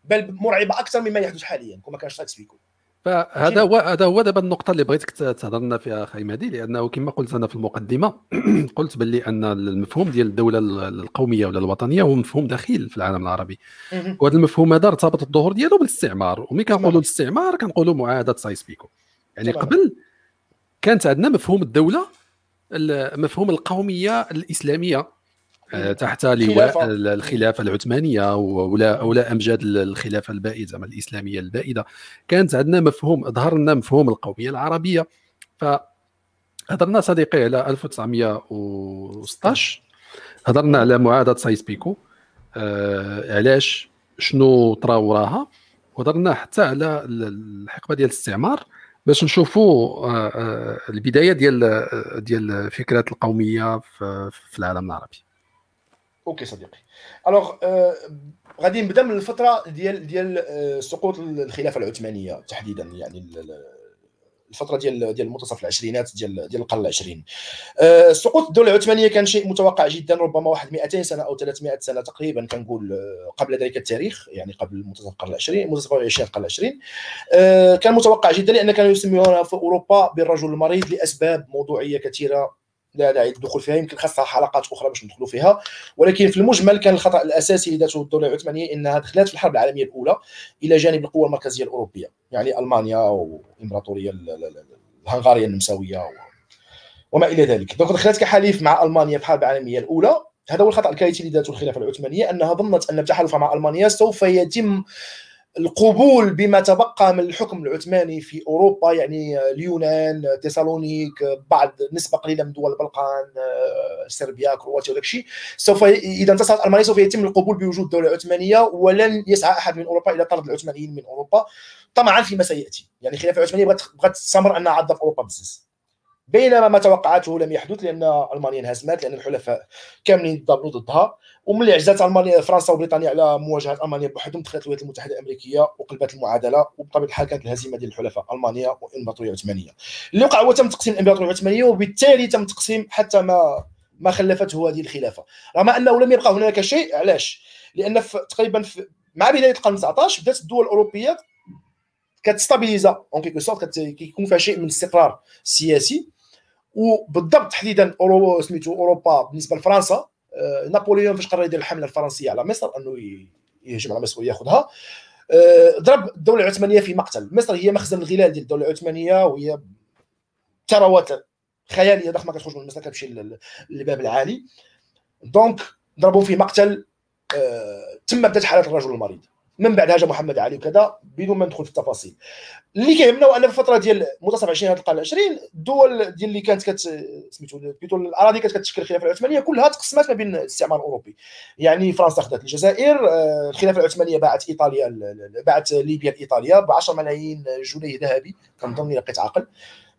بل مرعبة أكثر مما يحدث حاليا كما كان سايكس بيكو. فهذا هو هذا هو دابا النقطة اللي بغيتك تهضر لنا فيها أخي مهدي لأنه كما قلت أنا في المقدمة قلت باللي أن المفهوم ديال الدولة القومية ولا الوطنية هو مفهوم دخيل في العالم العربي. وهذا المفهوم هذا ارتبط الظهور ديالو بالاستعمار وملي كنقولوا الاستعمار كنقولوا معاهدة سايس بيكو. يعني قبل كانت عندنا مفهوم الدولة مفهوم القومية الإسلامية. تحت لواء الخلافة العثمانية ولا ولا أمجاد الخلافة البائدة زعما الإسلامية البائدة. كانت عندنا مفهوم ظهر لنا مفهوم القومية العربية. ف هضرنا صديقي على 1916 هضرنا على معاهدة سايكس بيكو. آه علاش؟ شنو طرا وراها وهضرنا حتى على الحقبة ديال الاستعمار. باش نشوفوا آه, آه، البداية ديال ديال فكره القومية في العالم العربي. okay صديقي. alors آه غادي نبدأ من الفترة ديال ديال آه سقوط الخلافة العثمانية تحديدا يعني الفترة ديال ديال منتصف العشرينات ديال ديال القرن العشرين. آه سقوط الدولة العثمانية كان شيء متوقع جدا ربما واحد 200 سنة أو 300 سنة تقريبا كنقول قبل ذلك التاريخ يعني قبل منتصف القرن العشرين منتصف العشرين القرن العشرين. كان متوقع جدا لأن كانوا يسمونه في أوروبا بالرجل المريض لأسباب موضوعية كثيرة. لا داعي للدخول فيها يمكن خاصها حلقات أخرى باش ندخلوا فيها. ولكن في المجمل كان الخطأ الأساسي اللي دارته الدولة العثمانية إنها دخلت في الحرب العالمية الأولى إلى جانب القوى المركزية الأوروبية يعني ألمانيا والامبراطوريه الهنغارية النمساوية وما إلى ذلك. donc دخلت كحليف مع ألمانيا في الحرب العالمية الأولى. هذا هو الخطأ الكارثي اللي دارته الخلافة العثمانية أنها ظنت أن بتحالفها مع ألمانيا سوف يتم القبول بما تبقى من الحكم العثماني في أوروبا يعني اليونان تيسالونيك بعض نسبة قليلة من دول البلقان صربيا كرواتيا وداك الشيء. سوف إذا انتصرت ألمانيا سوف يتم القبول بوجود دولة عثمانية ولن يسعى أحد من أوروبا إلى طرد العثمانيين من أوروبا. طمعا فيما سيأتي. يعني الخلافه العثمانيه بغت تستمر انها عضه في أوروبا بزز. بينما ما توقعته لم يحدث لأن ألمانيا انهزمت لأن الحلفاء كاملين ضربوا ضدها. وملي عزات ألمانيا فرنسا وبريطانيا على مواجهة ألمانيا بوحدهم دخلت الولايات المتحدة الأمريكية وقلبت المعادلة وبطبيعة الحال كانت الهزيمة ديال الحلفاء ألمانيا والامبراطوريه العثمانيه اللي وقع هو تم تقسيم الامبراطوريه العثمانيه وبالتالي تم تقسيم حتى ما ما خلفته هذه الخلافة. رغم أنه لم يبقى هناك شيء علاش؟ لأن في تقريبا في مع بداية القرن 19 بدأت الدول الأوروبية كت stabilisa en quelque sorte كيكون فيها شيء من الاستقرار السياسي وبالضبط تحديدا أورو سميتو أوروبا بالنسبة لفرنسا آه، نابليون فاش قرر يدير الحملة الفرنسية على مصر أنه يهجم على مصر ويأخذها. آه، ضرب الدولة العثمانية في مقتل. مصر هي مخزن الغلال ديال الدولة العثمانية وهي ثروات خيالية ضخمة كتخرج من مصر كتمشي للباب العالي. donc ضربوا في مقتل آه، تم بدات حاله الرجل المريض من بعد هاجم محمد علي وكذا بدون ما ندخل في التفاصيل. اللي كيهمنا هو أن في الفترة ديال منتصف 20 القرن العشرين الدول ديال اللي كانت كت سميتو plutôt الأراضي كانت كتشكل الخلافه العثمانية كلها تقسمات ما بين الاستعمار الأوروبي. يعني فرنسا خدات الجزائر آه، الخلافة العثمانية باعت إيطاليا باعت ليبيا لإيطاليا ب 10 ملايين جنيه ذهبي كنظن لا بقيت عاقل.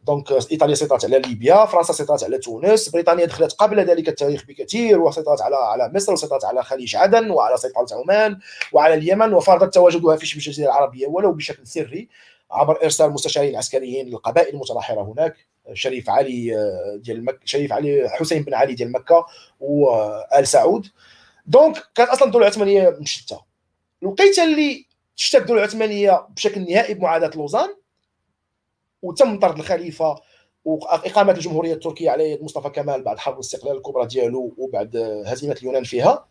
donc ايطاليا سيطرت على ليبيا فرنسا سيطرت على تونس بريطانيا دخلت قبل ذلك التاريخ بكثير وسيطرت على على مصر وسيطرت على خليج عدن وعلى سلطنة عمان وعلى اليمن وفرضت تواجدها في شبه الجزيرة العربية ولو بشكل سري عبر إرسال مستشارين عسكريين للقبائل المتناحره هناك شريف علي آه، ديال مكه شريف علي حسين بن علي ديال مكة وال سعود. donc كانت أصلا الدولة العثمانية مشتته الوقيته اللي تشتت الدولة العثمانية بشكل نهائي بمعاداة لوزان وتم طرد الخليفة وإقامة الجمهورية التركية على يد مصطفى كمال بعد حرب الاستقلال الكبرى ديالو وبعد هزيمة اليونان فيها.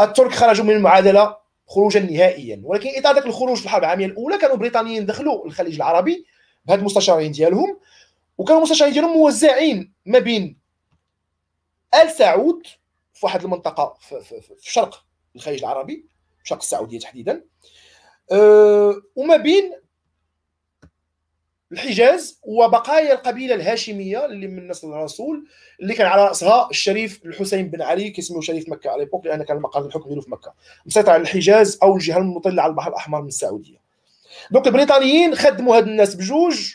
الترك خرجوا من المعادلة خروجا نهائيا ولكن اطار ذاك الخروج في الحرب العالمية الأولى كانوا البريطانيين دخلوا الخليج العربي بهاد المستشارين ديالهم وكانوا المستشارين ديالهم موزعين ما بين آل سعود في واحد المنطقة في, في, في شرق الخليج العربي شرق السعودية تحديدا أه وما بين الحجاز وبقايا القبيلة الهاشمية اللي من نسل الرسول اللي كان على رأسها الشريف الحسين بن علي كيسموه شريف مكة à l'époque لأن كان مقر الحكم ديالو في مكة. مسيطر على الحجاز أو الجهة المطلة على البحر الأحمر من السعودية. donc البريطانيين خدموا هاد الناس بجوج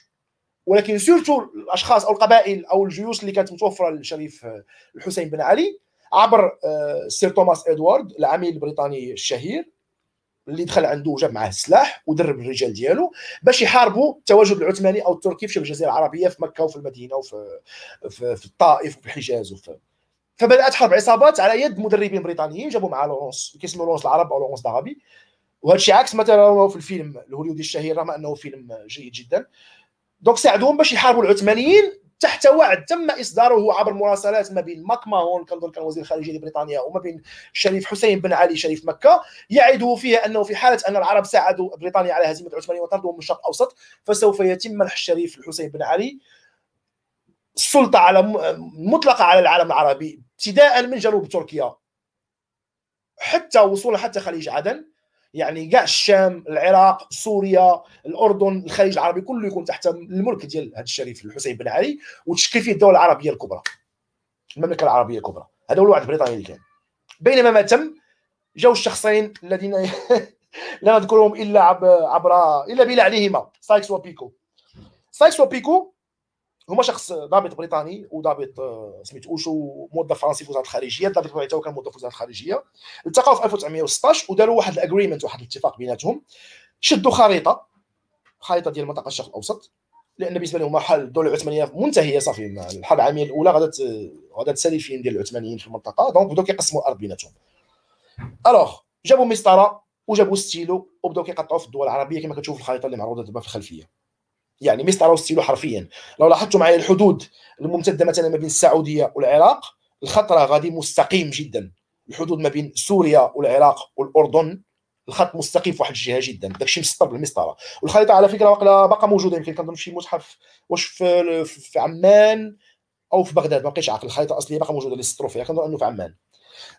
ولكن surtout الأشخاص أو القبائل أو الجيوش اللي كانت متوفرة للشريف الحسين بن علي عبر آه، سير توماس ادوارد العميل البريطاني الشهير. اللي دخل عنده وجاب معاه السلاح ودرب الرجال ديالو باش يحاربوا التواجد العثماني أو التركي في الجزيره العربية في مكة وفي المدينة وفي في, في الطائف وفي الحجاز وفي فبدأت حرب عصابات على يد مدربين بريطانيين جابوا معاه لورونس كيسموا لورونس العرب أو لورونس العربي. وهذا الشيء عكس ما في الفيلم الهوليودي الشهير رغم أنه فيلم جيد جدا. دونك ساعدوهم باش يحاربوا العثمانيين تحت وعد تم إصداره عبر مراسلات ما بين ماك ماهون كنظن كان وزير الخارجية لبريطانيا وما بين الشريف حسين بن علي شريف مكة. يعد فيها أنه في حالة أن العرب ساعدوا بريطانيا على هزيمة العثمانيين وطردهم من الشرق الأوسط فسوف يتم منح الشريف الحسين بن علي السلطه على مطلقة على العالم العربي ابتداء من جنوب تركيا حتى وصولا حتى خليج عدن. يعني كاع الشام العراق سوريا الأردن الخليج العربي كله يكون تحت الملك ديال هذا الشريف الحسين بن علي وتشكل فيه الدولة العربية الكبرى المملكة العربية الكبرى. هذا هو الوعد البريطاني اللي كان. بينما ما تم جاو الشخصين الذين لا نذكرهم إلا عبر إلا بلعنهما. سايكس وبيكو. سايكس وبيكو هما شخص ضابط بريطاني وضابط آه، سميتو أوشو موظف فرنسي في وزارة الخارجية الضابط بتاعو كان موظف في وزارة الخارجية. التقاو في 1916 وداروا واحد ال agreement واحد الاتفاق بيناتهم. شدوا خريطة خريطة ديال منطقة الشرق الأوسط لأن بالنسبة لهم حال الدولة العثمانية منتهية صافي. الحرب العالميه الأولى غادا غادا تسالي فين ديال العثمانيين في المنطقة. donc بداو كيقسموا الأرض بيناتهم. alors جابوا مسطرة وجابوا ستيلو وبداو كيقطعوا في الدول العربية كما كتشوف الخريطة اللي معروضة دابا في الخلفية. يعني مسطره وستيلو حرفيا. لو لاحظتوا معي الحدود الممتدة مثلا ما بين السعودية والعراق الخط راه غادي مستقيم جدا. الحدود ما بين سوريا والعراق والأردن الخط مستقيم في واحد الجهة جدا. داكشي مسطر بالمسطرة. والخريطة على فكرة باقا موجودة يمكن كنظن في متحف واش في, في عمان أو في بغداد. ما بقيتش عاقل. الخريطة الأصلية باقا موجودة اللي سطروا فيها كنظن أنه في عمان.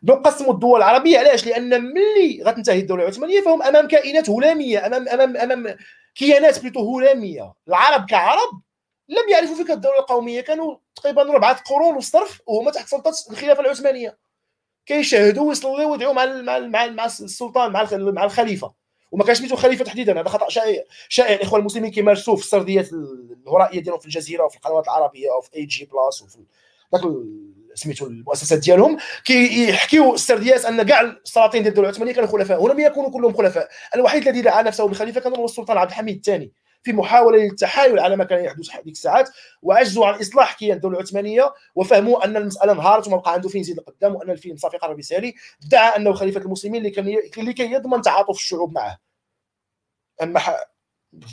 donc قسموا الدول العربية. علاش؟ لأن ملي غتنتهي الدولة العثمانية فهم أمام كائنات هلامية امام امام أمام كيانات plutôt هلاميه العرب كعرب لم يعرفوا فكرة الدولة القومية. كانوا تقريبا ربعة قرون وصرف وهما تحت سلطة الخلافة العثمانية. كيجاهدوا ويصليوا ويدعوا مع مع مع, السلطان مع مع الخليفة. وما كانش سميتو خليفة تحديدا. هذا خطأ شائع. شائع الاخوان المسلمين كيمارسوه في السرديات الهرائية ديالهم في الجزيرة وفي القنوات العربية وفي AJ Plus وفي ذاك سميتو المؤسسات ديالهم كيحكيو السرديات أن كاع السلاطين ديال الدولة العثمانية كانوا خلفاء ولم يكونوا كلهم خلفاء. الوحيد الذي دعا نفسه بخليفة كان هو السلطان عبد الحميد الثاني. في محاولة للتحايل على ما كان يحدث ديك الساعات وعجزوا عن إصلاح كيان الدولة العثمانية وفهموا أن المسألة انهارت وما بقى عنده فين يزيد القدام وأن الفيلم صافي قرب يسالي ادعى أنه خليفة المسلمين لكي يضمن تعاطف الشعوب معه. أما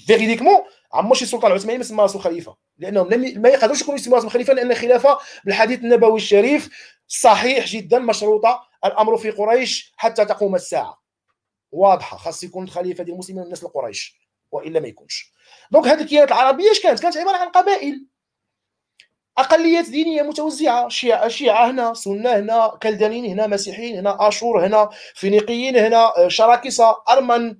فيريديكمون شي سلطان عثماني ما راسو خليفة. لأنهم لم ما يقدروش يكونوا يسموا راسهم خليفة لأن الخلافه بالحديث النبوي الشريف صحيح جدا مشروطة الأمر في قريش حتى تقوم الساعة. واضحة خاص يكون خليفة ديال المسلمين من نسل قريش والا ما يكونش. donc هذه الكيانات العربية اش كانت؟ كانت عبارة عن قبائل. أقليات دينية متوزعة شيعة شيعة هنا سنة هنا كلدانيين هنا مسيحيين هنا آشور هنا فينيقيين هنا شراكسه أرمن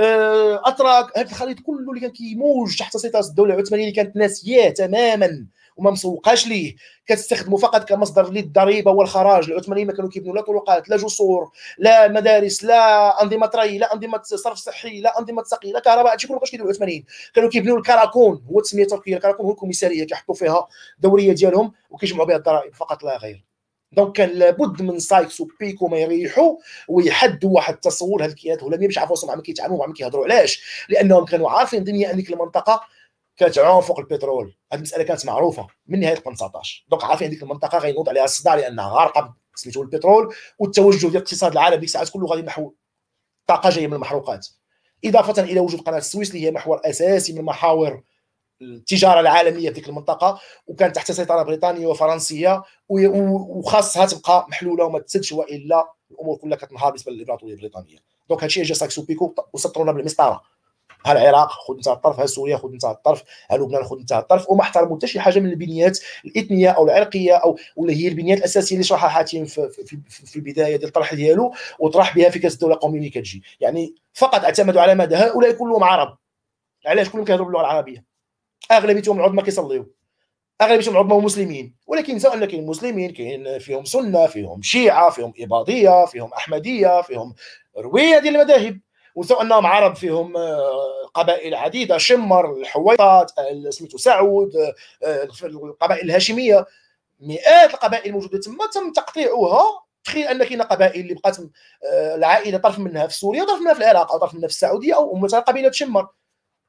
أتراك هذا الخليط كله اللي كان كيموج تحت سيطرة الدولة العثمانية اللي كانت ناسية تماما وما مسوقاش ليه. كتستخدمه فقط كمصدر للضريبة والخراج. العثمانيين ما كانوا كيبنوا لا طرقات لا جسور لا مدارس لا أنظمة ري لا أنظمة صرف صحي لا أنظمة سقي لا كهرباء. هادشي كله باش كيديروا العثمانيين. كانوا كيبنوا الكراكون هو تسمية تركيا الكراكون هو الكوميسارية كيحطوا فيها دورية ديالهم وكيجمعوا بها الضرائب. فقط لا غير. donc كان لابد من سايكس وبيكو ما يريحوا ويحدوا واحد التصور هاد الكيانات الهلاميه باش يعرفوا مع كيتعاملوا مع كيهضروا. علاش؟ لأنهم كانوا عارفين ان ديك المنطقة كانت عون فوق البترول. هذه المسألة كانت معروفة من نهاية القرن 19 donc عارفين ديك المنطقة غينوض عليها الصداع لأنها غارقة سميتو البترول والتوجه ديال الاقتصاد العالمي ديك الساعات كله غادي نحو طاقة جاية من المحروقات. إضافة إلى وجود قناة السويس اللي هي محور أساسي من محاور التجارة العالمية في ديك المنطقة وكانت تحت سيطرة بريطانية وفرنسية وخاصها تبقى محلولة وما تسدش وإلا الأمور كلها كتنهار بالنسبة للإمبراطورية البريطانية. donc هادشي جا سايكس بيكو وسطرونا بالمسطرة. ها العراق خذ انت الطرف ها سوريا خذ انت الطرف ها لبنان خذ انت الطرف وما احترموا حتى شي حاجة من البنيات الإثنية أو العرقية أو ولا هي البنيات الأساسية اللي شرحها حاتم في, في, في البداية ديال الطرح ديالو وطرح بها فكره الدولة القومية اللي كتجي. يعني فقط اعتمدوا على ماذا هؤلاء كلهم عرب. علاش كلهم كيهضروا باللغة العربية؟ اغلبيتهم العظمى كيصليو. اغلبيتهم العظمى مسلمين. ولكن ان كاين مسلمين كاين فيهم سنة فيهم شيعة فيهم اباضيه فيهم أحمدية فيهم روية ديال المذاهب. ونساو أنهم عرب فيهم آه، قبائل عديده شمر الحويطات سميتو سعود آه، القبائل الهاشمية. مئات القبائل الموجودة تما تم تقطيعها تخيل أن كاين قبائل اللي بقات آه، العائلة طرف منها في سوريا وطرف منها في العراق أو طرف منها في السعودية أو مثلا قبيلة شمر.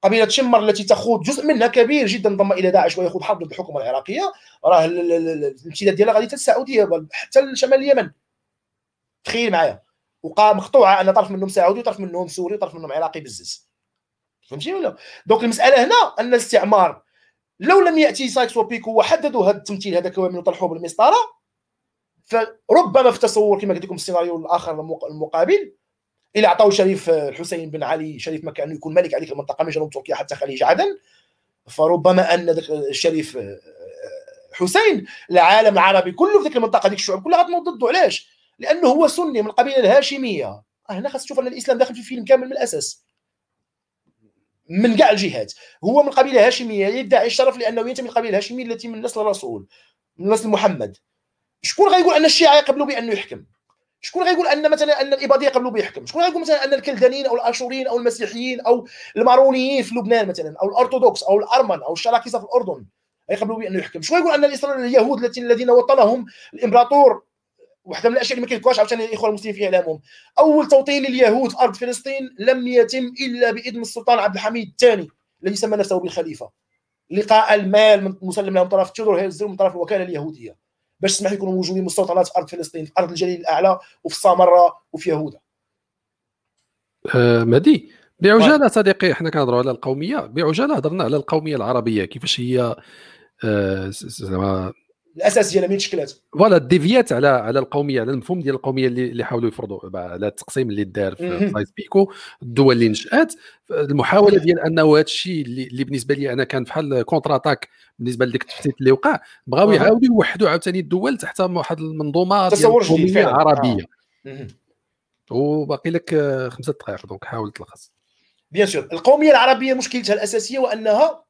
قبيلة شمر التي تخوض جزء منها كبير جدا انضم إلى داعش ويخوض حرب ضد الحكومة العراقية. راه الامتداد ديالها غادي حتى السعودية حتى شمال اليمن. تخيل معايا. وقع مقطوعه أن طرف منهم سعودي وطرف منهم سوري وطرف منهم عراقي بزز فهمتي ولا؟ donc المسألة هنا أن الاستعمار لو لم يأتي سايكس وبيكو وحددوا هذا التمثيل هذا كامل وطرحوه بالمسطرة فربما في تصور كما قلت لكم السيناريو الآخر المقابل إلى عطاو شريف الحسين بن علي شريف مكة أنه يكون ملك هذيك المنطقة من جنوب تركيا حتى خليج عدن. فربما أن الشريف حسين العالم العربي كله في ذيك المنطقة ديك الشعوب كلها غتنوض ضده. علاش؟ لأنه هو سني من القبيله الهاشمية. هنا خاص تشوف أن الإسلام داخل في الفيلم كامل من الأساس. من كاع الجهات. هو من قبيلة هاشمية يدعي الشرف لأنه ينتمي للقبيله الهاشمية التي من نسل الرسول من نسل محمد. شكون غيقول أن الشيعة يقبلوا بأنه يحكم؟ شكون غيقول أن مثلا أن الاباضيه قبلوا بيحكم شكون غيقول مثلا أن الكلدانيين أو الآشوريين أو المسيحيين أو المارونيين في لبنان مثلا أو الأرثوذكس أو الأرمن أو الشراكسه في الأردن غيقبلوا بانه يحكم؟ شكون يقول أن اليهود الذين وطنهم الإمبراطور واحدة من الأشياء اللي ما كيذكرهاش عاوتاني الاخوه المسلمين في إعلامهم أول توطين لليهود في أرض فلسطين لم يتم إلا بإذن السلطان عبد الحميد الثاني الذي سمى نفسه بالخليفة. لقاء المال مسلم له من طرف تيودور هيرزل من طرف الوكالة اليهودية. باش تسمح يكونوا موجودين مستوطنات في أرض فلسطين في أرض الجليل الأعلى وفي السامره وفي يهودا آه مهدي بعجالة صديقي إحنا كنهضروا على القومية بعجالة هضرنا على القومية العربية كيفاش هي آه زعما الأساس ديالها تشكلات voilà ديفيات على على القومية على المفهوم ديال القومية اللي, اللي حاولوا يفرضوا على التقسيم اللي دار في سايكس بيكو الدول اللي نشأت. المحاولة ديال انه هذا الشيء اللي, اللي بالنسبة لي أنا كان بحال contre-attaque بالنسبة لديك التفتيت اللي وقع بغاو يعاودوا يوحدوا عاوتاني الدول تحت واحد المنظومة تصور جديد عربيه آه. وباقي لك خمسة دقائق donc حاول تلخص. bien sûr القومية العربية مشكلتها الأساسية وأنها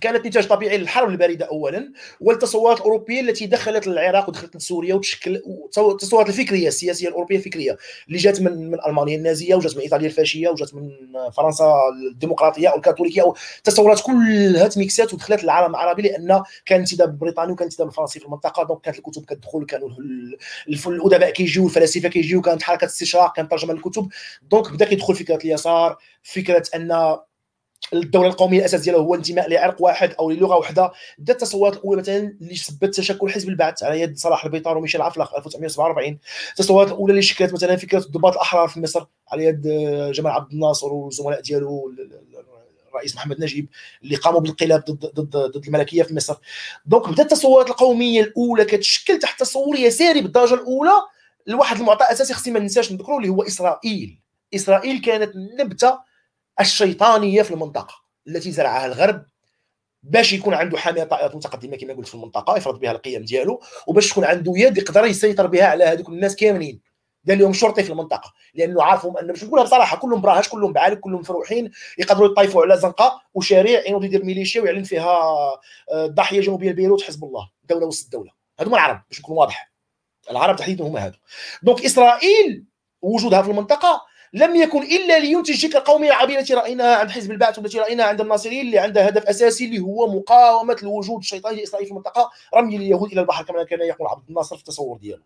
كانت نتاج طبيعي للحرب الباردة اولا والتصورات الأوروبية التي دخلت العراق ودخلت لسوريا وتشكل التصورات الفكرية السياسية الأوروبية الفكرية اللي جات من من ألمانيا النازية وجات من إيطاليا الفاشية وجات من فرنسا الديمقراطية أو الكاثوليكية أو التصورات كلها تميكسات ودخلت للعالم العربي لأن كان انتداب بريطاني وكان انتداب فرنسي في المنطقة donc كانت الكتب كتدخل كانوا الأدباء كيجيو الفلاسفة كيجيو كانت حركة استشراق كانت ترجمة للكتب donc بدأ كيدخل فكرة اليسار فكرة أن الدولة القوميه الأساس ديالها هو الانتماء لعرق واحد أو للغة واحدة بدأت التصورات الأولى مثلا اللي سبت تشكل حزب البعث على يد صلاح البيطار وميشيل عفلق في 1947 التصورات الأولى اللي شكلت مثلا فكرة الضباط الأحرار في مصر على يد جمال عبد الناصر والزملاء ديالو الرئيس محمد نجيب اللي قاموا بالانقلاب ضد ضد ضد الملكية في مصر. دونك بدأت التصورات القومية الأولى كتشكل تحت تصور يساري بالدرجة الأولى لواحد المعطى أساسي خصني ما ننساش نذكروا اللي هو إسرائيل. إسرائيل كانت النبته الشيطانيه في المنطقة التي زرعها الغرب باش يكون عنده حاميه طائرات متقدمه كما قلت في المنطقة يفرض بها القيم ديالو وباش تكون عنده يد يقدر يسيطر بها على هذوك الناس كاملين. دار لهم شرطي في المنطقة لأنه عارفهم ان باش نقولها بصراحة كلهم براهش كلهم بعالك كلهم مفروحين يقدروا يطيفوا على زنقة وشارع ينوض يدير ميليشيا ويعلن فيها الضاحيه آه، جنوبية لبيروت حزب الله دوله وسط الدولة. هذوما العرب باش نكون واضح العرب تحديدا هما هذو دونك إسرائيل وجودها في المنطقة لم يكن إلا لينتج تلك القوميه العربيه التي رايناها عند حزب البعث والتي رايناها عند الناصريين اللي عندها هدف أساسي اللي هو مقاومة الوجود الشيطاني الإسرائيلي في المنطقة رمي اليهود إلى البحر كما كان يقول عبد الناصر في التصور ديالو.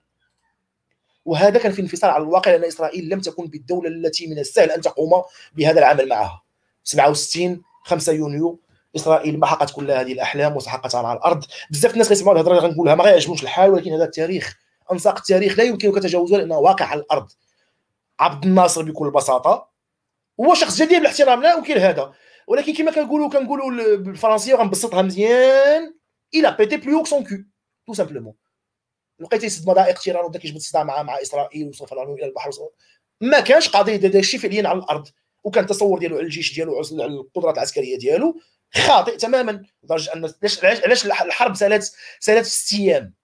وهذا كان في انفصال على الواقع لأن إسرائيل لم تكن بالدولة التي من السهل أن تقوم بهذا العمل معها. 67 5 يونيو إسرائيل محقت كل هذه الأحلام وسحقتها على الأرض. بزاف الناس كيسمعوا الهضرة غنقولها ما غيعجبهمش الحال ولكن هذا التاريخ انساق التاريخ لا يمكنك تجاوزه لأنه واقع على الأرض. عبد الناصر بكل بساطة. هو شخص جدير بالاحترام لا يمكن هذا. ولكن كما كنقولوا كنقولوا بالفرنسية وغنبسطها مزيان. إلى بيتي بلو سون كو تو سامبلومون لقيت يسد مضائق تيران وبدا كيجبد الصداع مع مع إسرائيل وصرف إلى البحر ما كانش قضيه داك الشيء فعليا على الأرض. وكان التصور ديالو على الجيش ديالو على القدرات العسكرية ديالو خاطئ تماما. لدرجة ان علاش الحرب سالت سالت ست أيام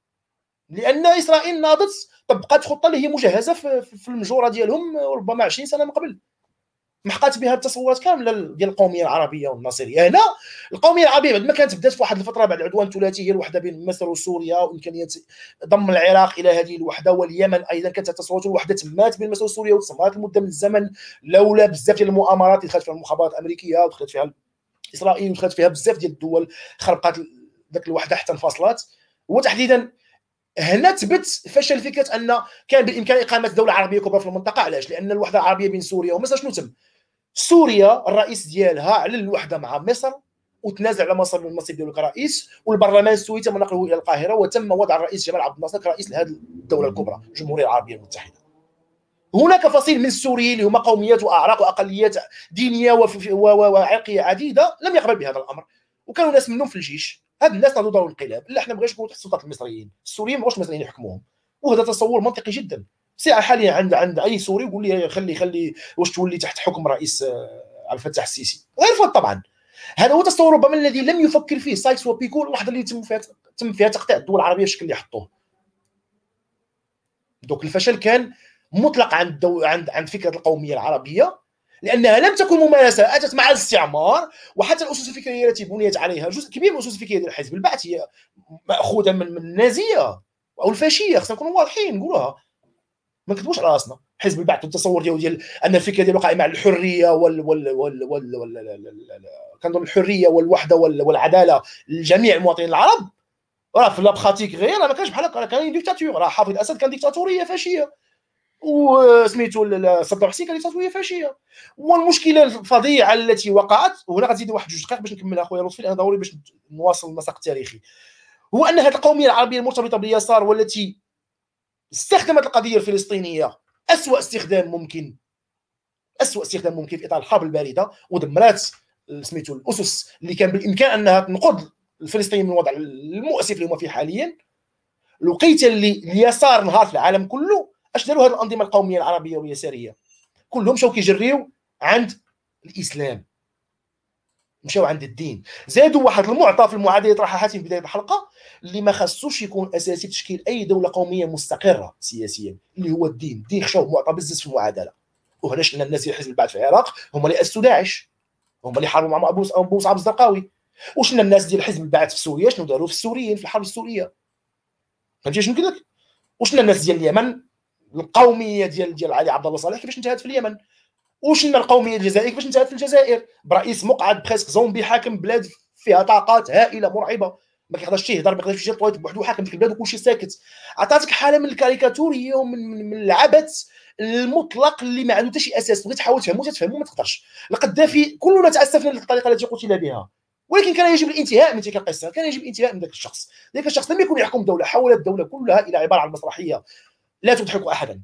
لأن إسرائيل ناضت طبقات خطة اللي هي مجهزة في المجورة ديالهم ربما 20 سنة من قبل. محقات بها التصورات كاملة ديال القومية العربية والناصرية. هنا القومية العربية بعد ما كانت بدات في واحد الفترة بعد العدوان الثلاثي هي الوحدة بين مصر وسوريا وإمكانية ضم العراق إلى هذه الوحدة واليمن أيضا كانت تصورات الوحده تمات بين مصر وسوريا وتسمات المده من الزمن لولا بزاف ديال المؤامرات اللي دخلت فيها المخابرات الأمريكية ودخلت فيها إسرائيل ودخلت فيها بزاف ديال الدول خربقات ذاك الوحدة حتى انفصلت. وتحديدا هنا تبت فشل فكره أن كان بالإمكان إقامة دولة عربية كبرى في المنطقة علاش؟ لأن الوحدة العربية بين سوريا ومصر شنو تم؟ سوريا الرئيس ديالها على الوحدة مع مصر وتنازع على مصر من المنصب ديالو كرئيس والبرلمان السوري تم نقله إلى القاهرة وتم وضع الرئيس جمال عبد الناصر كرئيس لهذه الدولة الكبرى الجمهورية العربية المتحدة هناك فصيل من السوريين اللي هما قوميات وأعراق وأقليات دينية وعرقية عديدة لم يقبل بهذا الأمر وكانوا ناس منهم في الجيش هاد الناس ناضوا داروا الانقلاب لا إحنا ما بغاش نكونوا تحت سلطه المصريين السوريين ما بغاوش المصريين يحكموهم. وهذا تصور منطقي جدا. ساعة حاليا عند عند أي سوري يقول لي خلي خلي واش تولي تحت حكم رئيس آه، عبد الفتاح السيسي. غير طبعا. هذا هو تصور ربما الذي لم يفكر فيه سايكس وبيكو اللحظه اللي تم فيها تم فيها تقطيع الدول العربية بالشكل اللي حطوه. دوك الفشل كان مطلق عند. عند عند فكرة القومية العربية لأنها لم تكن ممارسة أتت مع الاستعمار وحتى الأسس الفكرية التي بنيت عليها جزء كبير من الأسس الفكرية ديال الحزب. البعث هي مأخوذة من النازية أو الفاشية خصنا نكونوا واضحين نقولوها. ما نكتبوش على راسنا. حزب البعث والتصور ديالو ديال أن الفكرة ديالو قائمة على الحرية وال وال وال وال, وال... كنظن الحرية والوحدة وال... والعدالة لجميع المواطنين العرب. راه في لابخاتيك غير ما كانش بحال هكا كان ديكتاتور. راه حافظ الأسد كان ديكتاتورية فاشية. وسميتو صدام حسين كان ديكتاتوريه فاشية. والمشكلة الفظيعه التي وقعت وهنا غتزيد واحد جوج دقائق باش نكمل أخويا لطفي لأن ضروري باش نواصل المساق التاريخي. هو أن هذه القومية العربية المرتبطة باليسار والتي استخدمت القضية الفلسطينية أسوأ استخدام ممكن أسوأ استخدام ممكن في إطار الحرب الباردة ودمرت سميتو الأسس اللي كان بالإمكان أنها تنقذ الفلسطينيين من الوضع المؤسف اللي هما فيه حاليا. لقيت اللي اليسار نهار في العالم كله اش داروا هذه الانظمة القومية العربية واليساريه كلهم مشاو كيجريو عند الإسلام. مشاو عند الدين. زادوا واحد المعطى في المعادلة اللي طرحها حاتم في بداية الحلقة اللي ما خصوش يكون أساسي تشكيل أي دولة قومية مستقرة سياسيا اللي هو الدين. الدين خشاو معطى بزز في المعادلة. وهنا شفنا الناس اللي حزب البعث في العراق هما اللي أسسوا داعش. هما اللي حاربوا مع أبو أبو مصعب الزرقاوي. وشفنا الناس ديال حزب البعث في سوريا؟ شنو داروا في السوريين في الحرب السورية؟ فهمتي شنو قلت لك وشفنا الناس ديال اليمن؟ القومية ديال ديال علي عبد الله صالح كيفاش انتهت في اليمن؟ وشنا القومية الجزائرية؟ كيفاش انتهت في الجزائر؟ برئيس مقعد presque zombie حاكم بلاد فيها طاقات هائلة مرعبة. ما كيقدرش يهضر ما كيقدرش يمشي طويت بوحدو حاكم في البلاد وكلشي ساكت. عطاتك حالة من الكاريكاتوريه ومن من, العبث المطلق اللي ما عنده حتى شي أساس. بغيت تحاول تفهمو تفهمو ما تقدرش. القذافي كلنا تأسفنا للطريقة التي قتل بها. ولكن كان يجب الانتهاء من تلك القصة كان يجب الانتهاء من ذاك الشخص. ذاك الشخص لم يكن يحكم دولة حول الدولة كلها إلى عبارة عن مسرحية. لا تضحك أحدا.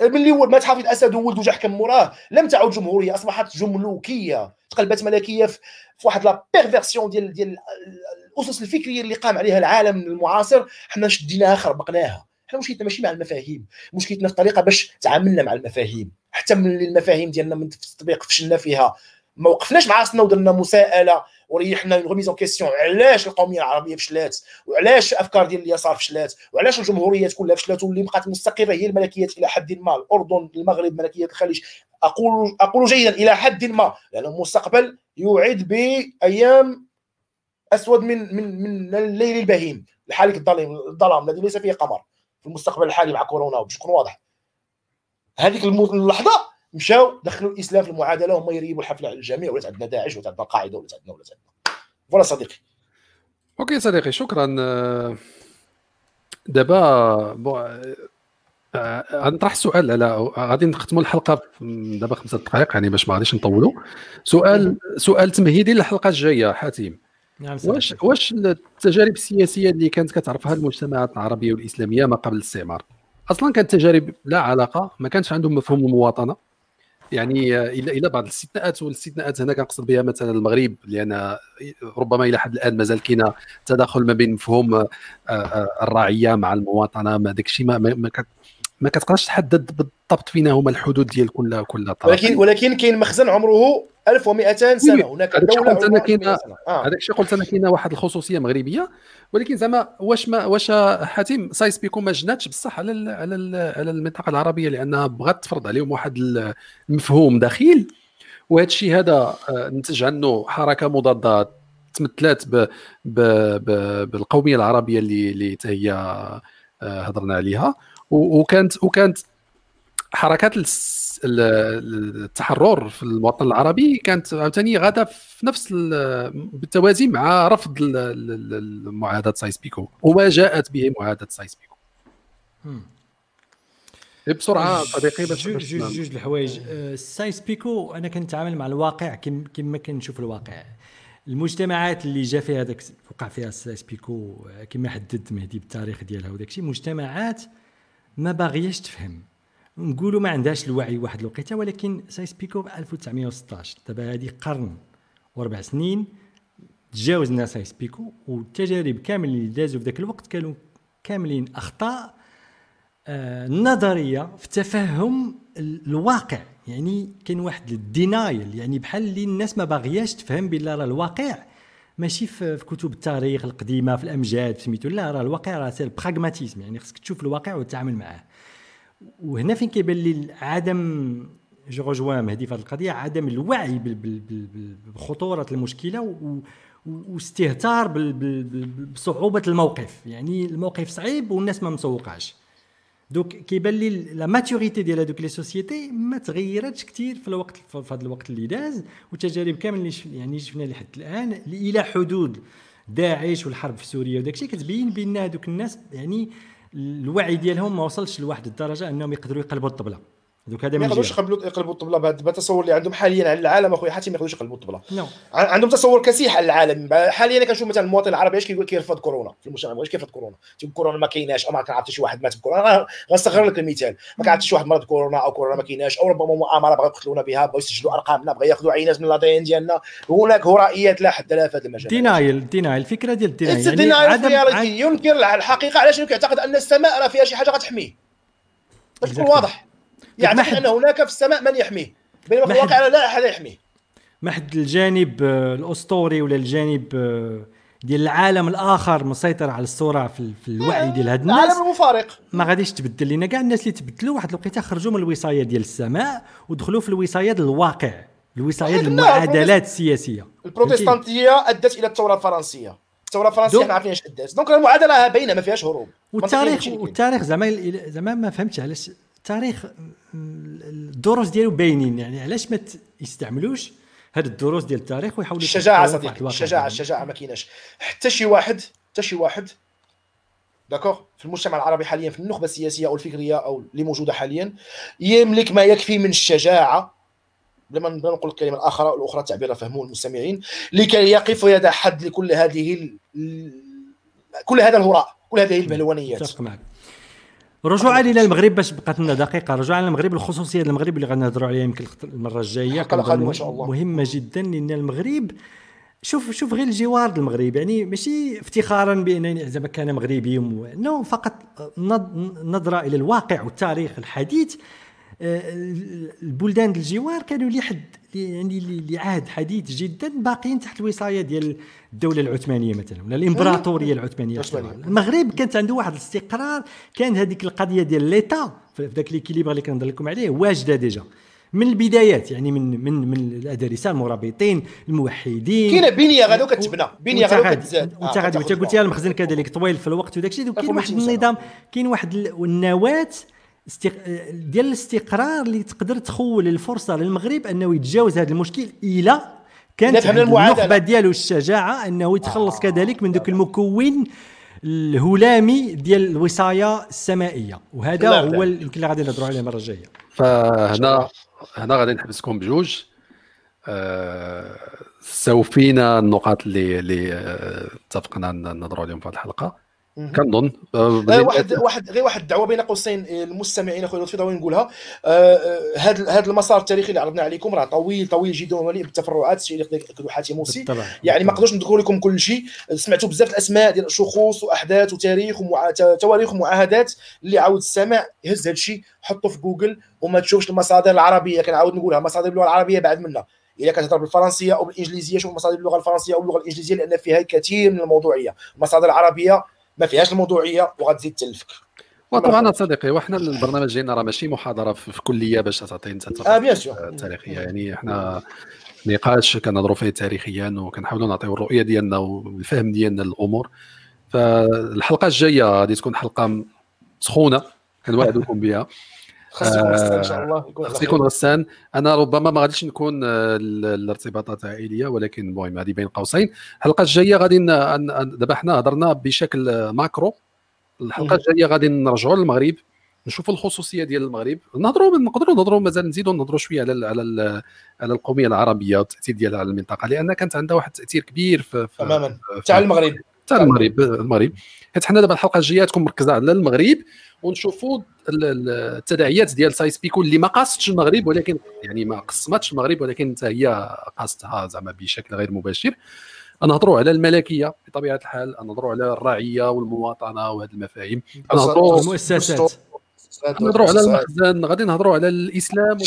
ملي مات حافظ الأسد وولدو جا حكم موراه لم تعد جمهورية أصبحت جملوكية تقلبت ملكيه في واحد la perversion ديال ديال الأسس الفكرية اللي قام عليها العالم المعاصر. حنا شديناها خربقناها حنا مشكلتنا ماشي مع المفاهيم مشكلتنا في الطريقة باش تعاملنا مع المفاهيم؟ حتى من المفاهيم ديالنا من التطبيق فشلنا فيها. ما وقفناش مع راسنا ودرنا مساءلة وريحنا une remise en question علاش القوميه العربية فشلات وعلاش الافكار ديال اليسار فشلات وعلاش الجمهوريات كلها فشلات واللي بقات مستقره هي الملكيات إلى حد ما. الأردن المغرب ملكية الخليج. أقول أقول جيدا إلى حد ما. لأن يعني المستقبل يوعد بأيام أسود من من من الليل البهيم. الحالك الظلام الظلام الذي ليس فيه قمر. في المستقبل الحالي مع كورونا. يكون واضح. هذيك اللحظة مشاو دخلوا الإسلام في المعادلة وهم يريبوا الحفلة على الجميع ولات عندنا داعش ولات عندنا القاعده ولات عندنا ولات عندنا. voilà صديقي. OK صديقي شكرا. دابا غنطرح سؤال على غادي نختموا الحلقة دابا خمسة دقائق يعني باش ما غاديش نطولوا. سؤال سؤال تمهيدي للحلقة الجاية حاتم. نعم واش واش التجارب السياسية اللي كانت كتعرفها المجتمعات العربية والإسلامية ما قبل الاستعمار؟ أصلا كانت تجارب لا علاقة ما كانش عندهم مفهوم المواطنه يعني إلى إلى بعض الاستثناءات والاستثناءات هنا كنقصد بها مثلا المغرب لأن ربما إلى حد الآن مازال كاين تداخل ما بين مفهوم آه، آه، الرعيه مع المواطنة ما داك الشيء ما, ما, ما كتقدرش تحدد بالضبط فين هما الحدود ديال كل كل طرف. ولكن ولكن كاين مخزن عمره 1200 سنة هناك دولة قلت أنا كاين آه. هذاك الشيء قلت أنا كاينة واحد الخصوصية مغربية ولكن زعما واش ما واش حاتم سايس بيكو ما جناتش بصح على ال على ال على المنطقة العربية لأنها بغات تفرض عليهم واحد المفهوم دخيل وهذا الشيء هذا آه، نتج عنه حركة مضادة تمثلات ب ب ب بالقومية العربية اللي اللي هي آه، هضرنا عليها. وكانت وكانت حركات التحرر في الوطن العربي كانت عاوتاني غاده في نفس بالتوازي مع رفض معاهده سايس بيكو. وما جاءت به معاهدة سايس بيكو. بسرعة صديقي باش جوج جوج الحوايج. أه، سايس بيكو أنا كنتعامل مع الواقع كما كنشوف الواقع. المجتمعات اللي جا فيها هذاك وقع فيها سايس بيكو كما حدد مهدي بالتاريخ ديالها وداك الشيء مجتمعات ما باغياش تفهم. نقولوا ما عندهاش الوعي واحد الوقيته ولكن سايس بيكو 1916 دابا هذه قرن واربع سنين تجاوزنا سايس بيكو والتجارب كامل اللي دازوا في ذاك الوقت كانوا كاملين أخطاء آه نظرية في تفهم الواقع. يعني كاين واحد الدينايل يعني بحال اللي الناس ما باغياش تفهم بلا راه الواقع. ماشي في, في كتب التاريخ القديمة في الأمجاد سميتو. لا راه الواقع راه سير براغماتيزم يعني خصك تشوف الواقع وتتعامل معاه. وهنا فين كيبان لي عدم جو رجوان مهدي في هذه القضية عدم الوعي بخطورة المشكلة واستهتار بصعوبة الموقف. يعني الموقف صعيب والناس ما مسوقاش donc كيبان لي la maturité ديال هذوك les sociétés ما تغيرتش كثير في الوقت في هذا الوقت اللي داز والتجارب كامل اللي يعني شفنا لحد الآن إلى حدود داعش والحرب في سوريا وداك الشيء كتبين بأن هذوك الناس يعني الوعي ديالهم ما وصلش لواحد الدرجة أنهم يقدروا يقلبوا الطبلة. donc هذا ما يقدروش يقلبوا يقلبوا الطبلة بهذا التصور اللي عندهم حاليا على العالم أخويا حتى ما يقدروش يقلبوا الطبلة. no. عندهم تصور كسيح على العالم. حاليا كنشوف مثلا المواطن العربي إيش كيقول كيرفض كورونا في المجتمع؟ إيش كيرفض كورونا؟ تيقول كورونا ما كايناش أو ما كنعرف شي واحد مات بكورونا. غنصغر لك المثال. ما كنعرف شي واحد مرض بكورونا أو كورونا ما كايناش أو ربما مؤامرة بغاو يقتلونا بها بغاو يسجلوا أرقامنا بغاو ياخذوا عينات من الادين ديالنا. هناك هرائيات لا حد لها في هذا المجال دينايل دينايل الفكرة ديال الدينايل يعني عدم ينكر الحقيقة علاش يعتقد أن السماء راه فيها شي حاجة غتحميه. باش تكون واضح. يعتقد أن هناك في السماء من يحميه؟ بينما في الواقع لا أحد يحميه. ما حد الجانب آه، الأسطوري ولا الجانب آه، ديال العالم الآخر مسيطر على الصورة في, في الوعي ديال هاد الناس؟ العالم المفارق. ما غاديش تبدل لنا كاع الناس اللي تبدلوا واحد الوقيتة خرجوا من الوصاية ديال السماء ودخلوا في الوصاية ديال الواقع الوصاية ديال المعادلات السياسية. البروتستانتية أدت إلى الثورة الفرنسية. الثورة الفرنسية ما عارفين اش ادات donc المعادلة باينه ما فيهاش هروب والتاريخ والتاريخ زعما زعما ما فهمتش علاش التاريخ الدروس ديالو باينين. يعني علاش ما يستعملوش هاد الدروس ديال التاريخ ويحاولوا الشجاعة صديقي الشجاعة الشجاعة ما كايناش. حتى شي واحد حتى شي واحد d'accord في المجتمع العربي حاليا في النخبة السياسية أو الفكرية أو اللي موجودة حاليا يملك ما يكفي من الشجاعة. بلا ما نقول الكلمة الاخرى الأخرى التعبير فهموه المستمعين لكي يقف ويدع حد لكل هذه كل هذا الهراء كل هذه البهلوانيات اتفق معك. رجوعا إلى المغرب باش بقات لنا دقيقة. رجوعا إلى المغرب الخصوصية المغرب اللي غنهضروا عليها يمكن المرة الجاية مهمة جدا لأن المغرب شوف شوف غير الجوار المغرب. يعني ماشي افتخارا بانني زعما كان مغربي non فقط نظرة إلى الواقع والتاريخ الحديث. آه، البلدان الجوار كانوا لحد يعني لعهد حديث جدا باقيين تحت الوصاية ديال الدولة العثمانية مثلا ولا الإمبراطورية العثمانية المغرب كانت عنده واحد الاستقرار كان هذيك القضية ديال l'État في ذاك l'équilibre اللي كنهضر لكم عليه واجدة déjà. من البدايات يعني من من من الادارسه المرابطين الموحدين. كاينة بنية غادو كتبنى بنية غادو كتزاد وانت غادي وانت قلتي المخزن كذلك طويل في الوقت وداك الشيء كاين واحد النظام كاين واحد النواه استق... ديال الاستقرار اللي تقدر تخول الفرصة للمغرب أنه يتجاوز هذا المشكل إلى كانت النخبة ديالو الشجاعة أنه يتخلص آه. كذلك من ذاك المكون الهلامي ديال الوصاية السمائية. وهذا هو يمكن اللي غادي نهضروا عليه المرة الجاية. فهنا هنا غادي نحبسكم بجوج. آه سوفينا النقاط اللي اللي آه، اتفقنا نهضروا عليهم في هذه الحلقة. كنظن آه، آه، واحد واحد غير واحد الدعوة بين قوسين المستمعين اخويا لطفي ضروري نقولها. هذا هذا المسار التاريخي اللي عرضنا عليكم راه طويل طويل جدا ومليء بالتفرعات. الشيء اللي يقدر حاتم موسي. يعني ما نقدرش نذكر لكم كل شيء. سمعتوا بزاف الأسماء ديال شخوص وأحداث وتاريخ وتواريخ ومعاهدات. اللي عاود السمع هز هذا الشيء حطه في جوجل وما تشوفش المصادر العربية. كنعاود نقولها مصادر اللغة العربية بعد منا. اذا كتهضر بالفرنسية أو بالإنجليزية شوف مصادر اللغة الفرنسية أو اللغة الإنجليزية لأن فيها الكثير من الموضوعية. المصادر العربية ما فيهاش الموضوعية وغتزيد تلفك وطبعا صديقي وحنا البرنامج ديالنا راه ماشي محاضرة في, كلية باش تعطي انت آه بيان سور تاريخية. يعني إحنا نقاش كنهضروا فيه تاريخيا وكنحاولوا نعطيو الرؤية ديالنا والفهم ديالنا للأمور. فالحلقة الجاية غادي تكون حلقة سخونة كنوعدكم بها. خاص يكون غسان إن شاء الله خاص يكون غسان. أنا ربما ما غاديش نكون آه، الارتباطات عائلية ولكن المهم هذه بين قوسين. الحلقة الجاية غادي دابا حنا هضرنا بشكل macro. الحلقة الجاية غادي نرجعوا للمغرب نشوفوا الخصوصية ديال المغرب. نهضروا نقدروا نهضروا مازال نزيدوا نهضروا شوية على على على القومية العربية والتأثير ديالها على المنطقة لأن كانت عندها واحد التأثير كبير في تماما. تاع المغرب. تاع المغرب المغرب. حيت حنا دابا الحلقة الجاية تكون مركزة على المغرب ونشوفوا التداعيات ديال سايس بيكو اللي ما قاصتش المغرب ولكن يعني ما قسمتش المغرب ولكن هي قاصتها زعما بشكل غير مباشر. نهضروا على الملكية بطبيعة الحال نهضروا على الرعيه والمواطنة وهذه المفاهيم. نهضروا المؤسسات. نهضروا على المخزن غادي نهضروا على الإسلام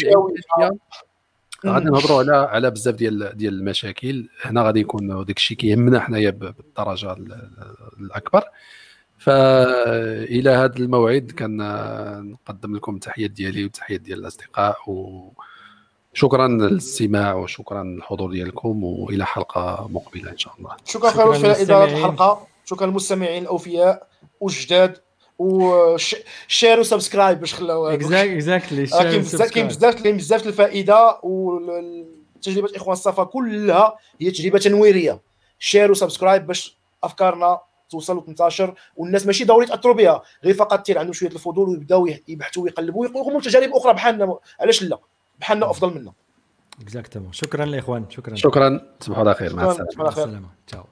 غادي نهضروا على على بزاف ديال ديال المشاكل. هنا غادي يكون داك الشيء كيهمنا حنايا بالدرجة الأكبر. فإلى هذا الموعد كان نقدم لكم التحيات ديالي وتحيات ديال الأصدقاء وشكرا للاستماع وشكرا للحضور ديالكم وإلى حلقة مقبلة إن شاء الله. شكرا خير في اداره الحلقة. شكرا للمستمعين الأوفياء والجداد و share و subscribe باش خلاو exactly كاين بزاف كاين بزاف كاين بزاف الفائدة وتجربه إخوان الصفا كلها هي تجربة تنويرية. share و subscribe باش أفكارنا توصل وتنتشر والناس ماشي ضروري يتأثروا بها. غير فقط تصير عندهم شوية الفضول ويبداو يبحثوا ويقلبوا ويقوموا تجارب أخرى بحالنا علاش لا؟ بحالنا أفضل منا. اكزاكتومون شكرا الاخوان شكرا. شكرا. تصبحوا على خير. مع السلامة. مع السلامة. تشاو.